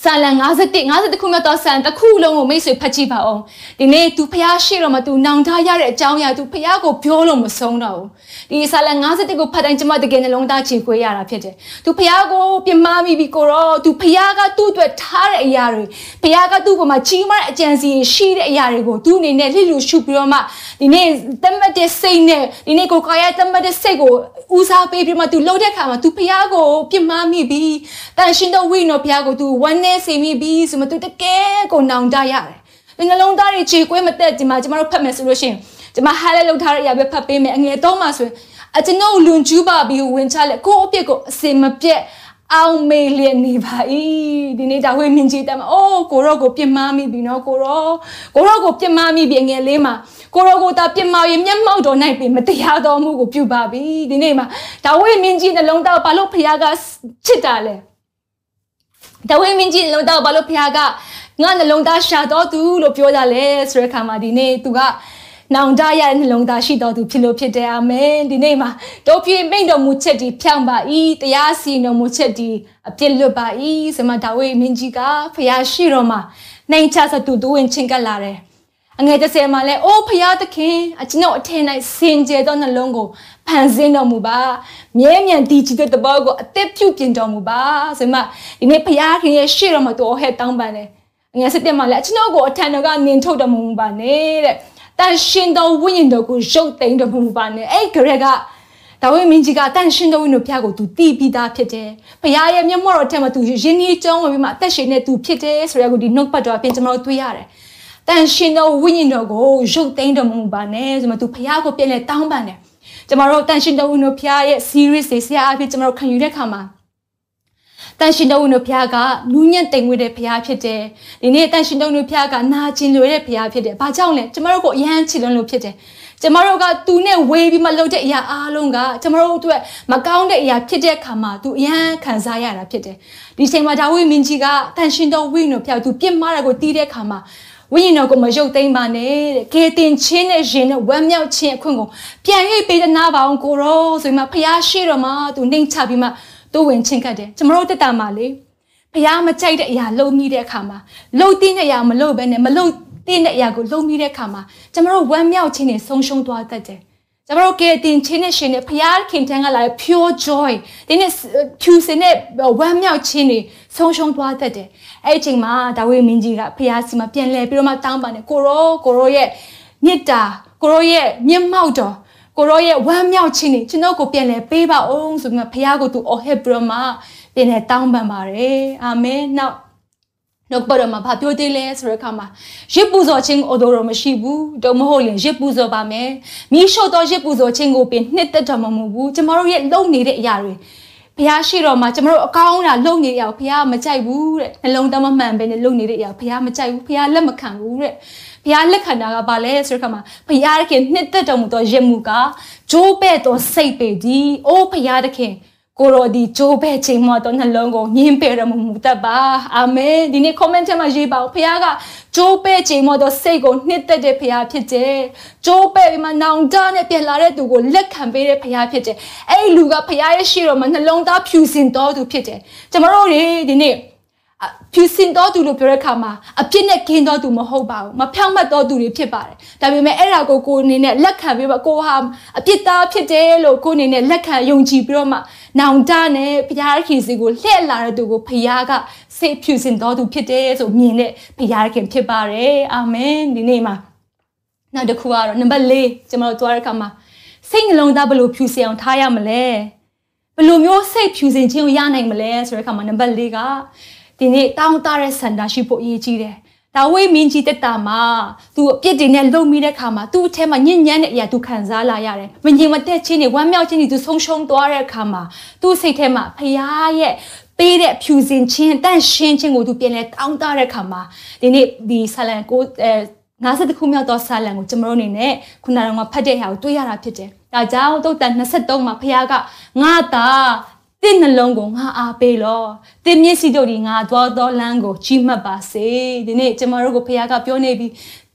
ဆာလန်51 51ခုမြောက်သောဆန်တစ်ခုလုံးကိုမိတ်ဆွေဖတ်ကြည့်ပါအောင်ဒီနေ့ तू ဖျားရှိတော့မှ तू နောင်တရတဲ့အကြောင်းအရာ तू ဖျားကိုပြောလို့မဆုံးတော့ဘူးဒီဆာလန်51ကိုဖတ်တိုင်းကျမတကယ်နှလုံးသားချေခွေးရတာဖြစ်တယ်သူဖះကိုပြမမိပြီကိုရောသူဖះကသူ့အတွက်ထားတဲ့အရာတွေဖះကသူ့ပေါ်မှာကြီးမားတဲ့အကြံစီရှိတဲ့အရာတွေကိုသူအနေနဲ့လှစ်လူရှုပြီးတော့မှဒီနေ့တမတ်တဲ့စိတ်နဲ့ဒီနေ့ကိုကာယတမတ်တဲ့စိတ်ကိုဦးစားပေးပြီးမှသူလှုပ်တဲ့ခါမှာသူဖះကိုပြမမိပြီတန်ရှင်တော်ဝိနော်ဖះကိုသူဝမ်း နေစေမိပြီဆိုမှသူတကယ်ကိုနောင်တရတယ်ဒီနှလုံးသားတွေခြေကွေးမတက်ဒီမှာကျမတို့ဖတ်မယ်ဆိုလို့ရှိရင်ကျမဟားလဲလောက်ထားတဲ့အရာပဲဖတ်ပေးမယ်အငယ်တော့မှဆိုရင်အကျွန်ုပ်လွန်ကျူးပါပြီးဝင်ချလဲကိုယ့်အပြစ်ကိုအစင်မပြတ်အောင်မေလျက်နေပါ၏ဒီနေ့ဒါဝိမြင့်ကြီးတမ်းအိုးကိုရောကိုပြစ်မှားမိပြီနော်ကိုရောကိုရောကိုပြစ်မှားမိပြီငယ်လေးမှာကိုရောကိုတာပြစ်မှားရင်မျက်မှောက်တော်၌ပြီမတရားတော်မှုကိုပြုပါပြီဒီနေ့မှာဒါဝိမြင့်ကြီးနှလုံးသားဘာလို့ဖခင်ကချစ်တာလဲ ဒါဝိမြင့်ကြီးနှလုံးသားဘာလို့ဖခင်ကငါနှလုံးသားရှာတော်သူလို့ပြောကြလဲဆိုတဲ့အခါမှာဒီနေ့သူကနောင်တရတဲ့နှလုံးသားရှိတော်သူဖြစ်လို့ဖြစ်တယ်အာမင်ဒီနေ့မှာတို့ပြည့်မိန်တော်မူချက်ဒီဖြောင်းပါ၏တရားစီတော်မူချက်ဒီအပြစ်လွတ်ပါ၏ဆိုမှဒါဝိမင်းကြီးကဖျားရှိတော်မှာနိုင်ချစတူတူဝင်ချင်းကပ်လာတယ် အငယ်တစ်ဆယ်မှာလဲအိုးဖရာသခင်အကျွန်ုပ်အထင်၌စင်ကြယ်သောနှလုံးကိုဖန်ဆင်းတော်မူပါမြဲမြံတည်ကြည်တဲ့တဘောကိုအသက်ပြုပြင်တော်မူပါဆိုမှဒီနေ့ဖရာခင်ရဲ့ရှေ့တော်မှာတော်ဟဲ့တောင်းပန်တယ်အငယ်စစ်တက်မှာလဲအကျွန်ုပ်ကိုအထံတော်ကနင်ထုတ်တော်မူပါနဲ့တဲ့တန်ရှင်တော်ဝိညာဉ်တော်ကိုရုပ်သိမ်းတော်မူပါနဲ့အဲ့ဂရက်ဒါဝိမင်းကြီးကတန်ရှင်တော်ဝိညာဉ်ဖျားကိုသူတီးပြီးသားဖြစ်တယ်။ဘုရားရဲ့မျက်မှောက်တော်ထဲမှာသူရင်းနှီးကြောင်းဝင်ပြီးမှအသက်ရှင်နေသူဖြစ်တယ်ဆိုရကိုဒီနှုတ်ပတ်တော်အပြင်ကျွန်တော်တို့တွေ့ရတယ်။ တန်ရှင်တော်ဝိညာဉ်တော်ကိုရုပ်သိမ်းတော်မူပါနဲ့ဆိုမှသူဘုရားကိုပြန်လဲတောင်းပန်တယ်။ကျွန်တော်တို့တန်ရှင်တော်ဝိညာဉ်ဖျားရဲ့ series တွေဆရာအဖြစ်ကျွန်တော်တို့ခံယူတဲ့အခါမှာတန်ရှင်တော်ဝင်တို့ဖခင်ကနူးညံ့တိမ်ဝဲတဲ့ဖခင်ဖြစ်တယ်။ဒီနေ့တန်ရှင်တော်ဝင်တို့ဖခင်ကနာကျင်လွယ်တဲ့ဖခင်ဖြစ်တယ်။ဘာကြောင့်လဲကျမတို့ကိုအယမ်းချစ်လွန်းလို့ဖြစ်တယ်။ကျမတို့ကသူနဲ့ဝေးပြီးမှလုပ်တဲ့အရာအားလုံးကကျမတို့အတွက်မကောင်းတဲ့အရာဖြစ်တဲ့အခါမှာသူအယမ်းခံစားရတာဖြစ်တယ်။ဒီချိန်မှာဒါဝိမင်းကြီးကတန်ရှင်တော်ဝိညာဉ်ဖခင်သူပြစ်မှားတာကိုတီးတဲ့အခါမှာ ဝိညာဉ်တော်ကိုမယုတ်သိမ်းပါနဲ့တဲ့။ကေတင်ချင်းနဲ့ရင်နဲ့ဝမ်းမြောက်ခြင်းအခွင့်ကိုပြန်ရိပ်ပေးတဲ့နာပါအောင်ကိုရောဆိုပြီးမှဖခင်ရှိတော်မှာသူနှိမ်ချပြီးမှသူ့ဝင်ချင်းကတ်တယ်ကျွန်တော်တို့တက်တာမှာလေဖះမကြိုက်တဲ့အရာလုံမိတဲ့အခါမှာလုံတင်းတဲ့အရာမလုံဘဲနဲ့မလုံတင်းတဲ့အရာကိုလုံမိတဲ့အခါမှာကျွန်တော်တို့ဝမ်းမြောက်ခြင်းနဲ့ဆုံးရှုံးသွားတတ်တယ် ကျွန်တော်တို့ကဲတင်ချင်းနဲ့ရှင်နဲ့ဖះခင်တန်းကလာ pure joy ဒီနေ့ဖြူစင်နဲ့ဝမ်းမြောက်ခြင်းတွေဆုံးရှုံးသွားတတ်တယ်အဲ့အချိန်မှာဒါဝိမင်းကြီးကဖះစီမှာပြန်လဲပြီးတော့မှတောင်းပန်တယ်ကိုရောကိုရောရဲ့မေတ္တာကိုရောရဲ့မျက်မှောက်တော်ကိုရောရဲ့ဝမ်းမြောက်ခြင်းတွေကျွန်တော်ကိုပြန်လဲပေးပါအောင်ဆိုပြီးမှဖခင်ကိုသူအော်ဟစ်ပြီးတော့မှပြန်လဲတောင်းပန်ပါတယ်အာမင်နောက် နှုတ်ပတ်တော်မှာဘာပြောသေးလဲဆိုတဲ့အခါမှာရစ်ပူဇော်ခြင်းအတော်တော်မရှိဘူးတော့မဟုတ်ရင်ရစ်ပူဇော်ပါမယ်မိရှုတော့ရစ်ပူဇော်ခြင်းကိုပင်နှစ်သက်တော်မမူဘူးကျမတို့ရဲ့လုံနေတဲ့အရာတွေဘုရားရှိတော်မှာကျမတို့အကောင်းတာလုံနေရအောင်ဘုရားမကြိုက်ဘူးတဲ့နှလုံးသားမမှန်ပဲနဲ့လုံနေတဲ့အရာဘုရားမကြိုက်ဘူးဘုရားလက်မခံဘူးတဲ့ဘုရားလက်ခံတာကဘာလဲဆိုတဲ့အခါမှာဘုရားသခင်နှစ်သက်တော်မူသောရစ်မှုကဂျိုးပဲ့သောစိတ်ပေသည်အိုးဘုရားသခင် ကိုရောဒီဂျိုးပဲချိန်မတော့နှလုံးကိုညင်းပယ်ရမှုတတ်ပါအာမင်ဒီနေ့ comment ထဲမှာရေးပါဦးဖခင်ကဂျိုးပဲချိန်မတော့စိတ်ကိုနှစ်သက်တဲ့ဖခင်ဖြစ်တယ်ဂျိုးပဲပြီးမှနောင်တနဲ့ပြန်လာတဲ့သူကိုလက်ခံပေးတဲ့ဖခင်ဖြစ်တယ်အဲ့ဒီလူကဖခင်ရဲ့ရှိတော်မှာနှလုံးသားဖြူစင်တော်သူဖြစ်တယ်ကျမတို့တွေဒီနေ့ ဖြူစင်တော်သူလို့ပြောတဲ့အခါမှာအပြစ်နဲ့ကင်းတော်သူမဟုတ်ပါဘူးမဖြောင့်မတ်တော်သူတွေဖြစ်ပါတယ်ဒါပေမဲ့အဲ့ဒါကိုကိုအနေနဲ့လက်ခံပြီးတော့ကိုဟာအပြစ်သားဖြစ်တယ်လို့ကိုအနေနဲ့လက်ခံယုံကြည်ပြီးတော့မှနောင်တနဲ့ဘုရားခင်စီကိုလှည့်လာတဲ့သူကိုဘုရားကစိတ်ဖြူစင်တော်သူဖြစ်တယ်ဆိုမြင်တဲ့ဘုရားခင်ဖြစ်ပါတယ်အာမင်ဒီနေ့မှာနောက်တစ်ခုကတော့နံပါတ်၄ကျွန်တော်တို့သွားတဲ့အခါမှာစိတ်နှလုံးသားဘယ်လိုဖြူစင်အောင်ထားရမလဲဘယ်လိုမျိုးစိတ်ဖြူစင်ခြင်းကိုရနိုင်မလဲဆိုတဲ့အခါမှာနံပါတ်၄က ဒီနေ့တောင်းတတဲ့ဆန္ဒရှိဖို့အရေးကြီးတယ်ဒါဝိမင်းကြီးတက်တာမှာသူအပြစ်တွေနဲ့လုံမိတဲ့ခါမှာသူ့အထဲမှာညဉ့်ညမ်းတဲ့အရာသူခံစားလာရတယ်။မငြိမ်မသက်ခြင်းတွေဝမ်းမြောက်ခြင်းတွေသူဆုံးရှုံးသွားတဲ့အခါမှာသူ့စိတ်ထဲမှာဖရားရဲ့ပေးတဲ့ဖြူစင်ခြင်းတန့်ရှင်းခြင်းကိုသူပြန်လဲတောင်းတတဲ့အခါမှာဒီနေ့ဒီဆလန်ကိုအဲ50ခုမြောက်သောဆာလံကိုကျွန်တော်တို့အနေနဲ့ခုနကတော့ဖတ်တဲ့ဟာကိုတွေ့ရတာဖြစ်တယ်။ဒါကြောင့်တုတ်တန်23မှာဖခင်ကငါသာ တင့်နှလုံးကိုငါအားပေးလော။တင်းမျက်စိတို့ဒီငါသွားသောလမ်းကိုကြီးမှတ်ပါစေ။ဒီနေ့ကျွန်တော်တို့ကိုဖခင်ကပြောနေပြီး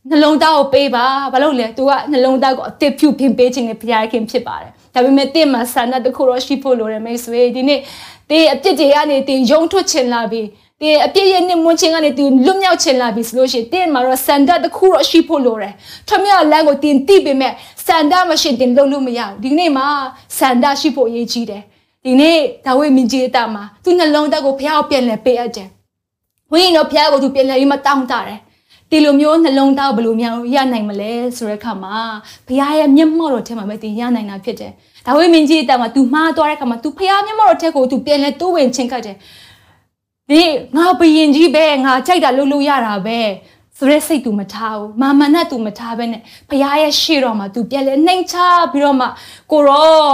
နှလုံးသားကိုပေးပါဘာလို့လဲသူကနှလုံးသားကိုအသစ်ဖြူပြင်ပေးခြင်းနဲ့ဖခင်ခင်ဖြစ်ပါတယ်ဒါပေမဲ့တင့်မှာဆန္ဒတစ်ခုတော့ရှိဖို့လိုတယ်မိတ်ဆွေဒီနေ့တင်းအပြစ်တွေကနေတင်းယုံထွက်ချင်လာပြီတင်းအပြစ်ရဲ့နှမွန်းခြင်းကနေတင်းလွတ်မြောက်ချင်လာပြီဆိုလို့ရှိရင်တင်းမှာတော့စန္ဒတစ်ခုတော့ရှိဖို့လိုတယ်။ထမြောက်လမ်းကိုတင်းသိပေမဲ့စန္ဒမရှိတင်းလုံးလို့မရဘူး။ဒီနေ့မှာစန္ဒရှိဖို့အရေးကြီးတယ်။ ဒီနေ့ဒါဝိမင်းကြီးတာမှာသူနှလုံးသားကိုဖျားကိုပြန်လဲပေးအပ်တယ်။ဝိညာဉ်တော်ဖျားကိုသူပြန်လဲပြီးမှတောင်းတတယ်။ဒီလိုမျိုးနှလုံးသားဘယ်လိုများရနိုင်မလဲဆိုတဲ့အခါမှာဘုရားရဲ့မျက်မှောက်တော်ထဲမှာပဲတင်ရနိုင်တာဖြစ်တယ်။ဒါဝိမင်းကြီးတာမှာ तू မှားသွားတဲ့အခါမှာ तू ဘုရားမျက်မှောက်တော်ထဲကို तू ပြန်လဲတိုးဝင်ချင်းခတ်တယ်။ဒီငါဘယင်ကြီးပဲငါကြိုက်တာလုပ်လို့ရတာပဲ ဆိုရဲစိတ် तू မထားဘူးမာမနတ် तू မထားဘဲနဲ့ဘုရားရဲ့ရှေ့တော်မှာ तू ပြန်လဲနှိမ်ချပြီးတော့မှကိုရော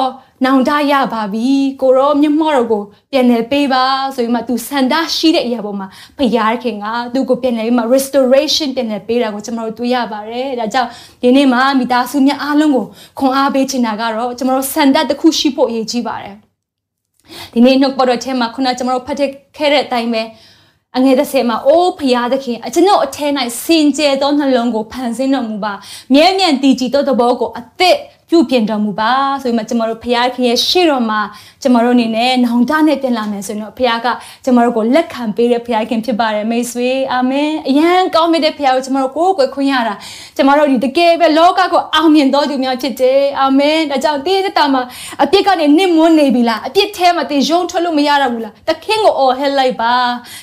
နောင်တရပါပြီကိုရောမျက်မှောက်တော်ကိုပြန်လဲပေးပါဆိုပြီးမှ तू စန္ဒရှိတဲ့အရာပေါ်မှာဘုရားခင်ကသူ့ကိုပြန်လဲပြီးမှ restoration ပြန်လဲပေးတာကိုကျွန်တော်တို့တွေ့ရပါတယ်ဒါကြောင့်ဒီနေ့မှာမိသားစုများအားလုံးကိုခွန်အားပေးချင်တာကတော့ကျွန်တော်တို့စန္ဒတစ်ခုရှိဖို့အရေးကြီးပါတယ်ဒီနေ့နှုတ်ပေါ်တော်ထဲမှာခုနကျွန်တော်တို့ဖတ်ခဲ့တဲ့အတိုင်းပဲ အငယ်တစ်ဆယ်မှာအိုးဖရာသခင်အကျွန်ုပ်အထဲ၌စင်ကြယ်သောနှလုံးကိုဖန်ဆင်းတော်မူပါမြဲမြံတည်ကြည်သောသဘောကိုအသစ် ပြုပြင်တော်မူပါဆိုပြီးမှကျွန်တော်တို့ဖခင်ခင်ရဲ့ရှေ့တော်မှာကျွန်တော်တို့အနေနဲ့နောင်တနဲ့ပြင်လာမယ်ဆိုရင်တော့ဖခင်ကကျွန်တော်တို့ကိုလက်ခံပေးတဲ့ဖခင်ခင်ဖြစ်ပါတယ်မိတ်ဆွေအာမင်အရန်ကောင်းမြတ်တဲ့ဖခင်ကိုကျွန်တော်တို့ကိုယ်ကိုယ်ခွင့်ရတာကျွန်တော်တို့ဒီတကယ်ပဲလောကကိုအောင်မြင်တော်သူများဖြစ်တယ်အာမင်ဒါကြောင့်တင်းတဲ့တာမှာအပြစ်ကနေနစ်မွန်းနေပြီလားအပြစ်ထဲမှာတင်းယုံထွက်လို့မရတော့ဘူးလားတခင်ကိုအော်ဟဲလိုက်ပါ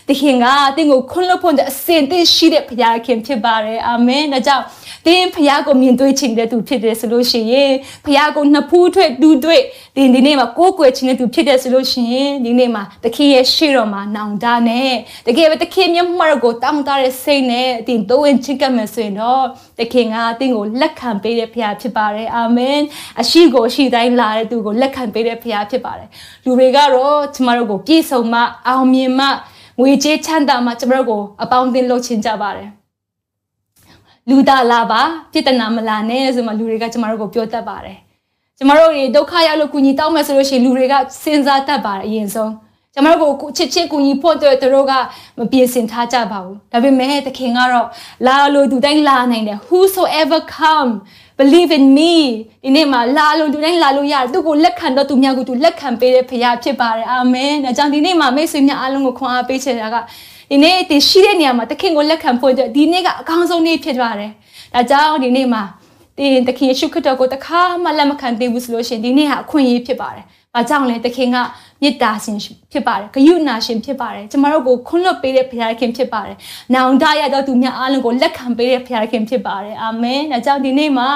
တခင်ကတင်းကိုခွန်းလို့ဖို့တဲ့အစင်တင်းရှိတဲ့ဖခင်ခင်ဖြစ်ပါတယ်အာမင်ဒါကြောင့်တင်းဖခင်ကိုမြင်တွေ့ချင်တဲ့သူဖြစ်တယ်ဆိုလို့ရှိရင်ဖခင်ကိုနှစ်ဖူးထွေတူးတွေ့တင်းဒီနေ့မှာကိုးကွယ်ချင်တဲ့သူဖြစ်တယ်ဆိုလို့ရှိရင်ဒီနေ့မှာတခင်ရဲ့ရှေ့တော်မှာနောင်တနဲ့တကယ်ပဲတခင်မျက်မှောက်ကိုတောင်းတတဲ့စိတ်နဲ့အတင်းတိုးဝင်ချစ်ကပ်မယ်ဆိုရင်တော့တခင်ကတင်းကိုလက်ခံပေးတဲ့ဖခင်ဖြစ်ပါတယ်အာမင်အရှိကိုအရှိတိုင်းလာတဲ့သူကိုလက်ခံပေးတဲ့ဖခင်ဖြစ်ပါတယ်လူတွေကတော့ကျမတို့ကိုပြည့်စုံမှအောင်မြင်မှငွေကြေးချမ်းသာမှကျမတို့ကိုအပေါင်းအသင်းလုပ်ချင်ကြပါတယ် လူသားလာပါပြစ်တနာမလာနဲ့ဆိုမှလူတွေကကျမတို့ကိုပြောတတ်ပါတယ်ကျမတို့တွေဒုက္ခရောက်လို့ကုညီတောင်းမယ်ဆိုလို့ရှိရင်လူတွေကစဉ်းစားတတ်ပါတယ်အရင်ဆုံးကျမတို့ကိုချစ်ချစ်ကူညီဖို့အတွက်သူတို့ကမပြင်ဆင်ထားကြပါဘူးဒါပေမဲ့သခင်ကတော့လာလို့သူတိုင်းလာနိုင်တယ် whosoever come believe in me ဒီနေ့မှာလာလို့သူတိုင်းလာလို့ရတယ်သူကိုလက်ခံတော့သူများကိုသူလက်ခံပေးတဲ့ဖခင်ဖြစ်ပါတယ်အာမင်ဒါကြောင့်ဒီနေ့မှာမိတ်ဆွေများအားလုံးကိုခွန်အားပေးချင်တာက ဒီနေ့တင်ရှိတဲ့နေရာမှာသခင်ကိုလက်ခံဖို့အတွက်ဒီနေ့ကအကောင်းဆုံးနေ့ဖြစ်ပါတယ်ဒါကြောင့်ဒီနေ့မှာတင်သခင်ယေရှုခရစ်တော်ကိုတခါမှလက်မခံသေးဘူးဆိုလို့ရှိရင်ဒီနေ့ဟာအခွင့်အရေးဖြစ်ပါတယ်ဘာကြောင့်လဲသခင်ကမေတ္တာရှင်ဖြစ်ပါတယ်ဂရုဏာရှင်ဖြစ်ပါတယ်ကျမတို့ကိုခွင့်လွှတ်ပေးတဲ့ဘုရားခင်ဖြစ်ပါတယ်နောင်တရတော့သူများအားလုံးကိုလက်ခံပေးတဲ့ဘုရားခင်ဖြစ်ပါတယ်အာမင်ဒါကြောင့်ဒီနေ့မှာ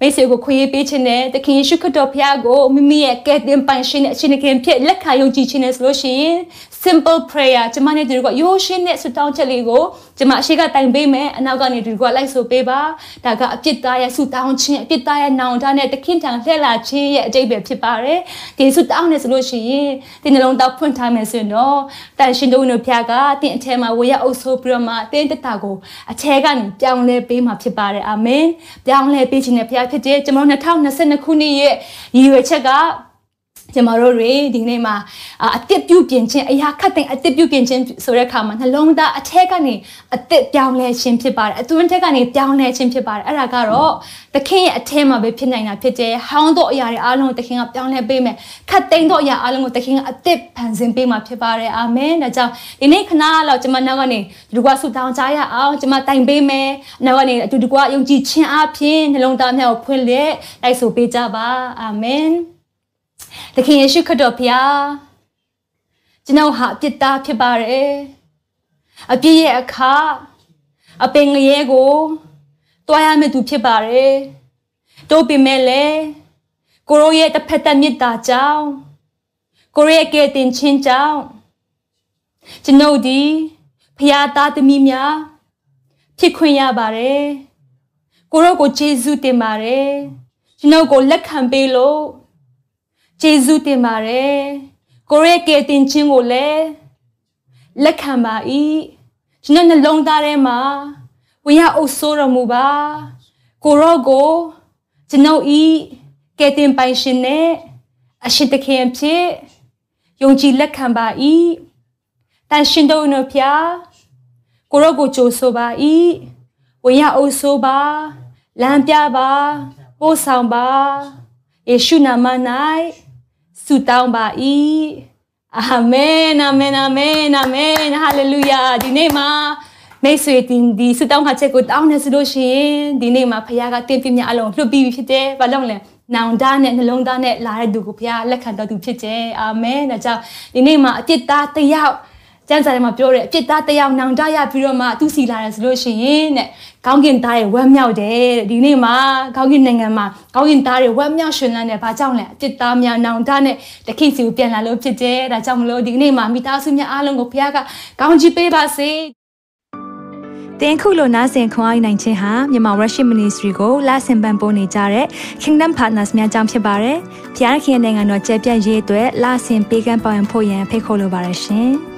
မိတ်ဆွေကိုခွင့်ရပေးခြင်းနဲ့သခင်ယေရှုခရစ်တော်ဖခင်ကိုမိမိရဲ့ကယ်တင်ပိုင်ရှင်နဲ့အရှင်ခင်ဖြစ်လက်ခံယုံကြည်ခြင်းနဲ့ဆိုလို့ရှိရင် simple prayer ကျမနဲ့ဒီကရိုးရှင်းတဲ့ဆုတောင်းချက်လေးကိုကျမအရှိကတိုင်ပေးမယ်အနောက်ကနေဒီကလိုက်ဆိုပေးပါဒါကအပြစ်သားရဲ့ဆုတောင်းခြင်းအပြစ်သားရဲ့နောင်တနဲ့တခင်ထံလှည့်လာခြင်းရဲ့အတိတ်ပဲဖြစ်ပါတယ်ဒီဆုတောင်းနေဆိုလို့ရှိရင်ဒီနှလုံးသားဖွင့်ထားမယ်ဆိုရင်တော့တန်ရှင်တို့တို့ဖခင်ကတင်းအထဲမှာဝေရအုပ်ဆိုးပြီးတော့မှတင်းတတကိုအထဲကနေပြောင်းလဲပေးမှာဖြစ်ပါတယ်အာမင်ပြောင်းလဲပေးခြင်းနဲ့ဖခင်ဖြစ်တဲ့ကျွန်တော်2022ခုနှစ်ရဲ့ရည်ရွယ်ချက်က ကျမတို့တွေဒီနေ့မှာအတစ်ပြုပြင်ခြင်းအရာခတ်တဲ့အတစ်ပြုပြင်ခြင်းဆိုတဲ့အခါမှာနှလုံးသားအထက်ကနေအတစ်ပြောင်းလဲခြင်းဖြစ်ပါတယ်အတွင်းထက်ကနေပြောင်းလဲခြင်းဖြစ်ပါတယ်အဲ့ဒါကတော့သခင်ရဲ့အထက်မှာပဲဖြစ်နိုင်တာဖြစ်တယ်ဟောင်းသောအရာတွေအားလုံးကိုသခင်ကပြောင်းလဲပေးမယ်ခတ်သိမ်းသောအရာအားလုံးကိုသခင်ကအတစ်ဖန်ဆင်းပေးမှာဖြစ်ပါတယ်အာမင်ဒါကြောင့်ဒီနေ့ခဏလောက်ကျမနောက်ကနေဒီကွာဆူတောင်းကြရအောင်ကျမတိုင်ပေးမယ်နောက်ကနေအတူတကွယုံကြည်ခြင်းအပြင်နှလုံးသားများကိုဖွင့်လက်လိုက်ဆိုပေးကြပါအာမင် သခင်ယေရှုခရစ်တော်ဖျားကျွန်တော်ဟာအပြစ်သားဖြစ်ပါတယ်အပြစ်ရဲ့အခါအပင်ငရဲကိုတွားရမယ့်သူဖြစ်ပါတယ်တို့ပေမဲ့လည်းကိုရိုရဲ့တစ်ဖက်သက်မေတ္တာကြောင့်ကိုရိုရဲ့ကယ်တင်ခြင်းကြောင့်ကျွန်ုပ်ဒီဖျားသားသမီးများဖြစ်ခွင့်ရပါတယ်ကိုရိုကိုယေရှုတင်ပါတယ်ကျွန်ုပ်ကိုလက်ခံပေးလို့ ကျေးဇူးတင်ပါတယ်ကိုရဲ့ကယ်တင်ခြင်းကိုလည်းလက်ခံပါ၏ကျွန်တော်နှလုံးသားထဲမှာဝဝင်ရအုပ်ဆိုးတော်မူပါကိုရော့ကိုကျွန်ုပ်ဤကဲတင်ပိုင်ရှင်နဲ့အရှင်တခင်ဖြစ်ယုံကြည်လက်ခံပါ၏တန်ရှင်တို့နှုတ်ဖျားကိုရော့ကိုကြိုဆိုပါ၏ဝင်ရအုပ်ဆိုးပါလမ်းပြပါပို့ဆောင်ပါယေရှုနာမ၌ ဆုတောင်းပါ၏အာမင်အာမင်အာမင်အာမင်ဟာလေလုယာဒီနေ့မှာမိတ်ဆွေတင်ဒီဆုတောင်းခါချက်ကိုတောင်းနေဆိုလို့ရှိရင်ဒီနေ့မှာဖခင်ကတင့်ပြမြအလုံးလှုပ်ပြီးဖြစ်တယ်ဘာလို့လဲနောင်တနဲ့နှလုံးသားနဲ့လာတဲ့သူကိုဘုရားလက်ခံတော်သူဖြစ်တယ်အာမင်ဒါကြောင့်ဒီနေ့မှာအပြစ်သားတယောက် ကျမ်းစာထဲမှာပြောတယ်အပြစ်သားတယောက်နောင်တရပြီးတော့မှသူစီလာတယ်ဆိုလို့ရှိရင်တဲ့ကောင်းကင်သားရဲ့ဝမ်းမြောက်တယ်တဲ့ဒီနေ့မှာကောင်းကင်နိုင်ငံမှာကောင်းကင်သားရဲ့ဝမ်းမြောက်ရှင်လန်းတယ်ဘာကြောင့်လဲအပြစ်သားများနောင်တနဲ့တခိစီကိုပြန်လာလို့ဖြစ်တယ်ဒါကြောင့်မလို့ဒီနေ့မှာမိသားစုများအားလုံးကိုဘုရားကကောင်းချီးပေးပါစေတင်ခုလိုနာဆင်ခွန်အားနိုင်ခြင်းဟာမြန်မာ Worship Ministry ကိုလာဆင်ပန်ပိုးနေကြတဲ့ Kingdom Partners များအကြောင်းဖြစ်ပါတယ်။ဖျားခင်နိုင်ငံတော်ကျယ်ပြန့်ရေးအတွက်လာဆင်ပေးကမ်းပောင်းဖို့ရန်ဖိတ်ခေါ်လိုပါတယ်ရှင်။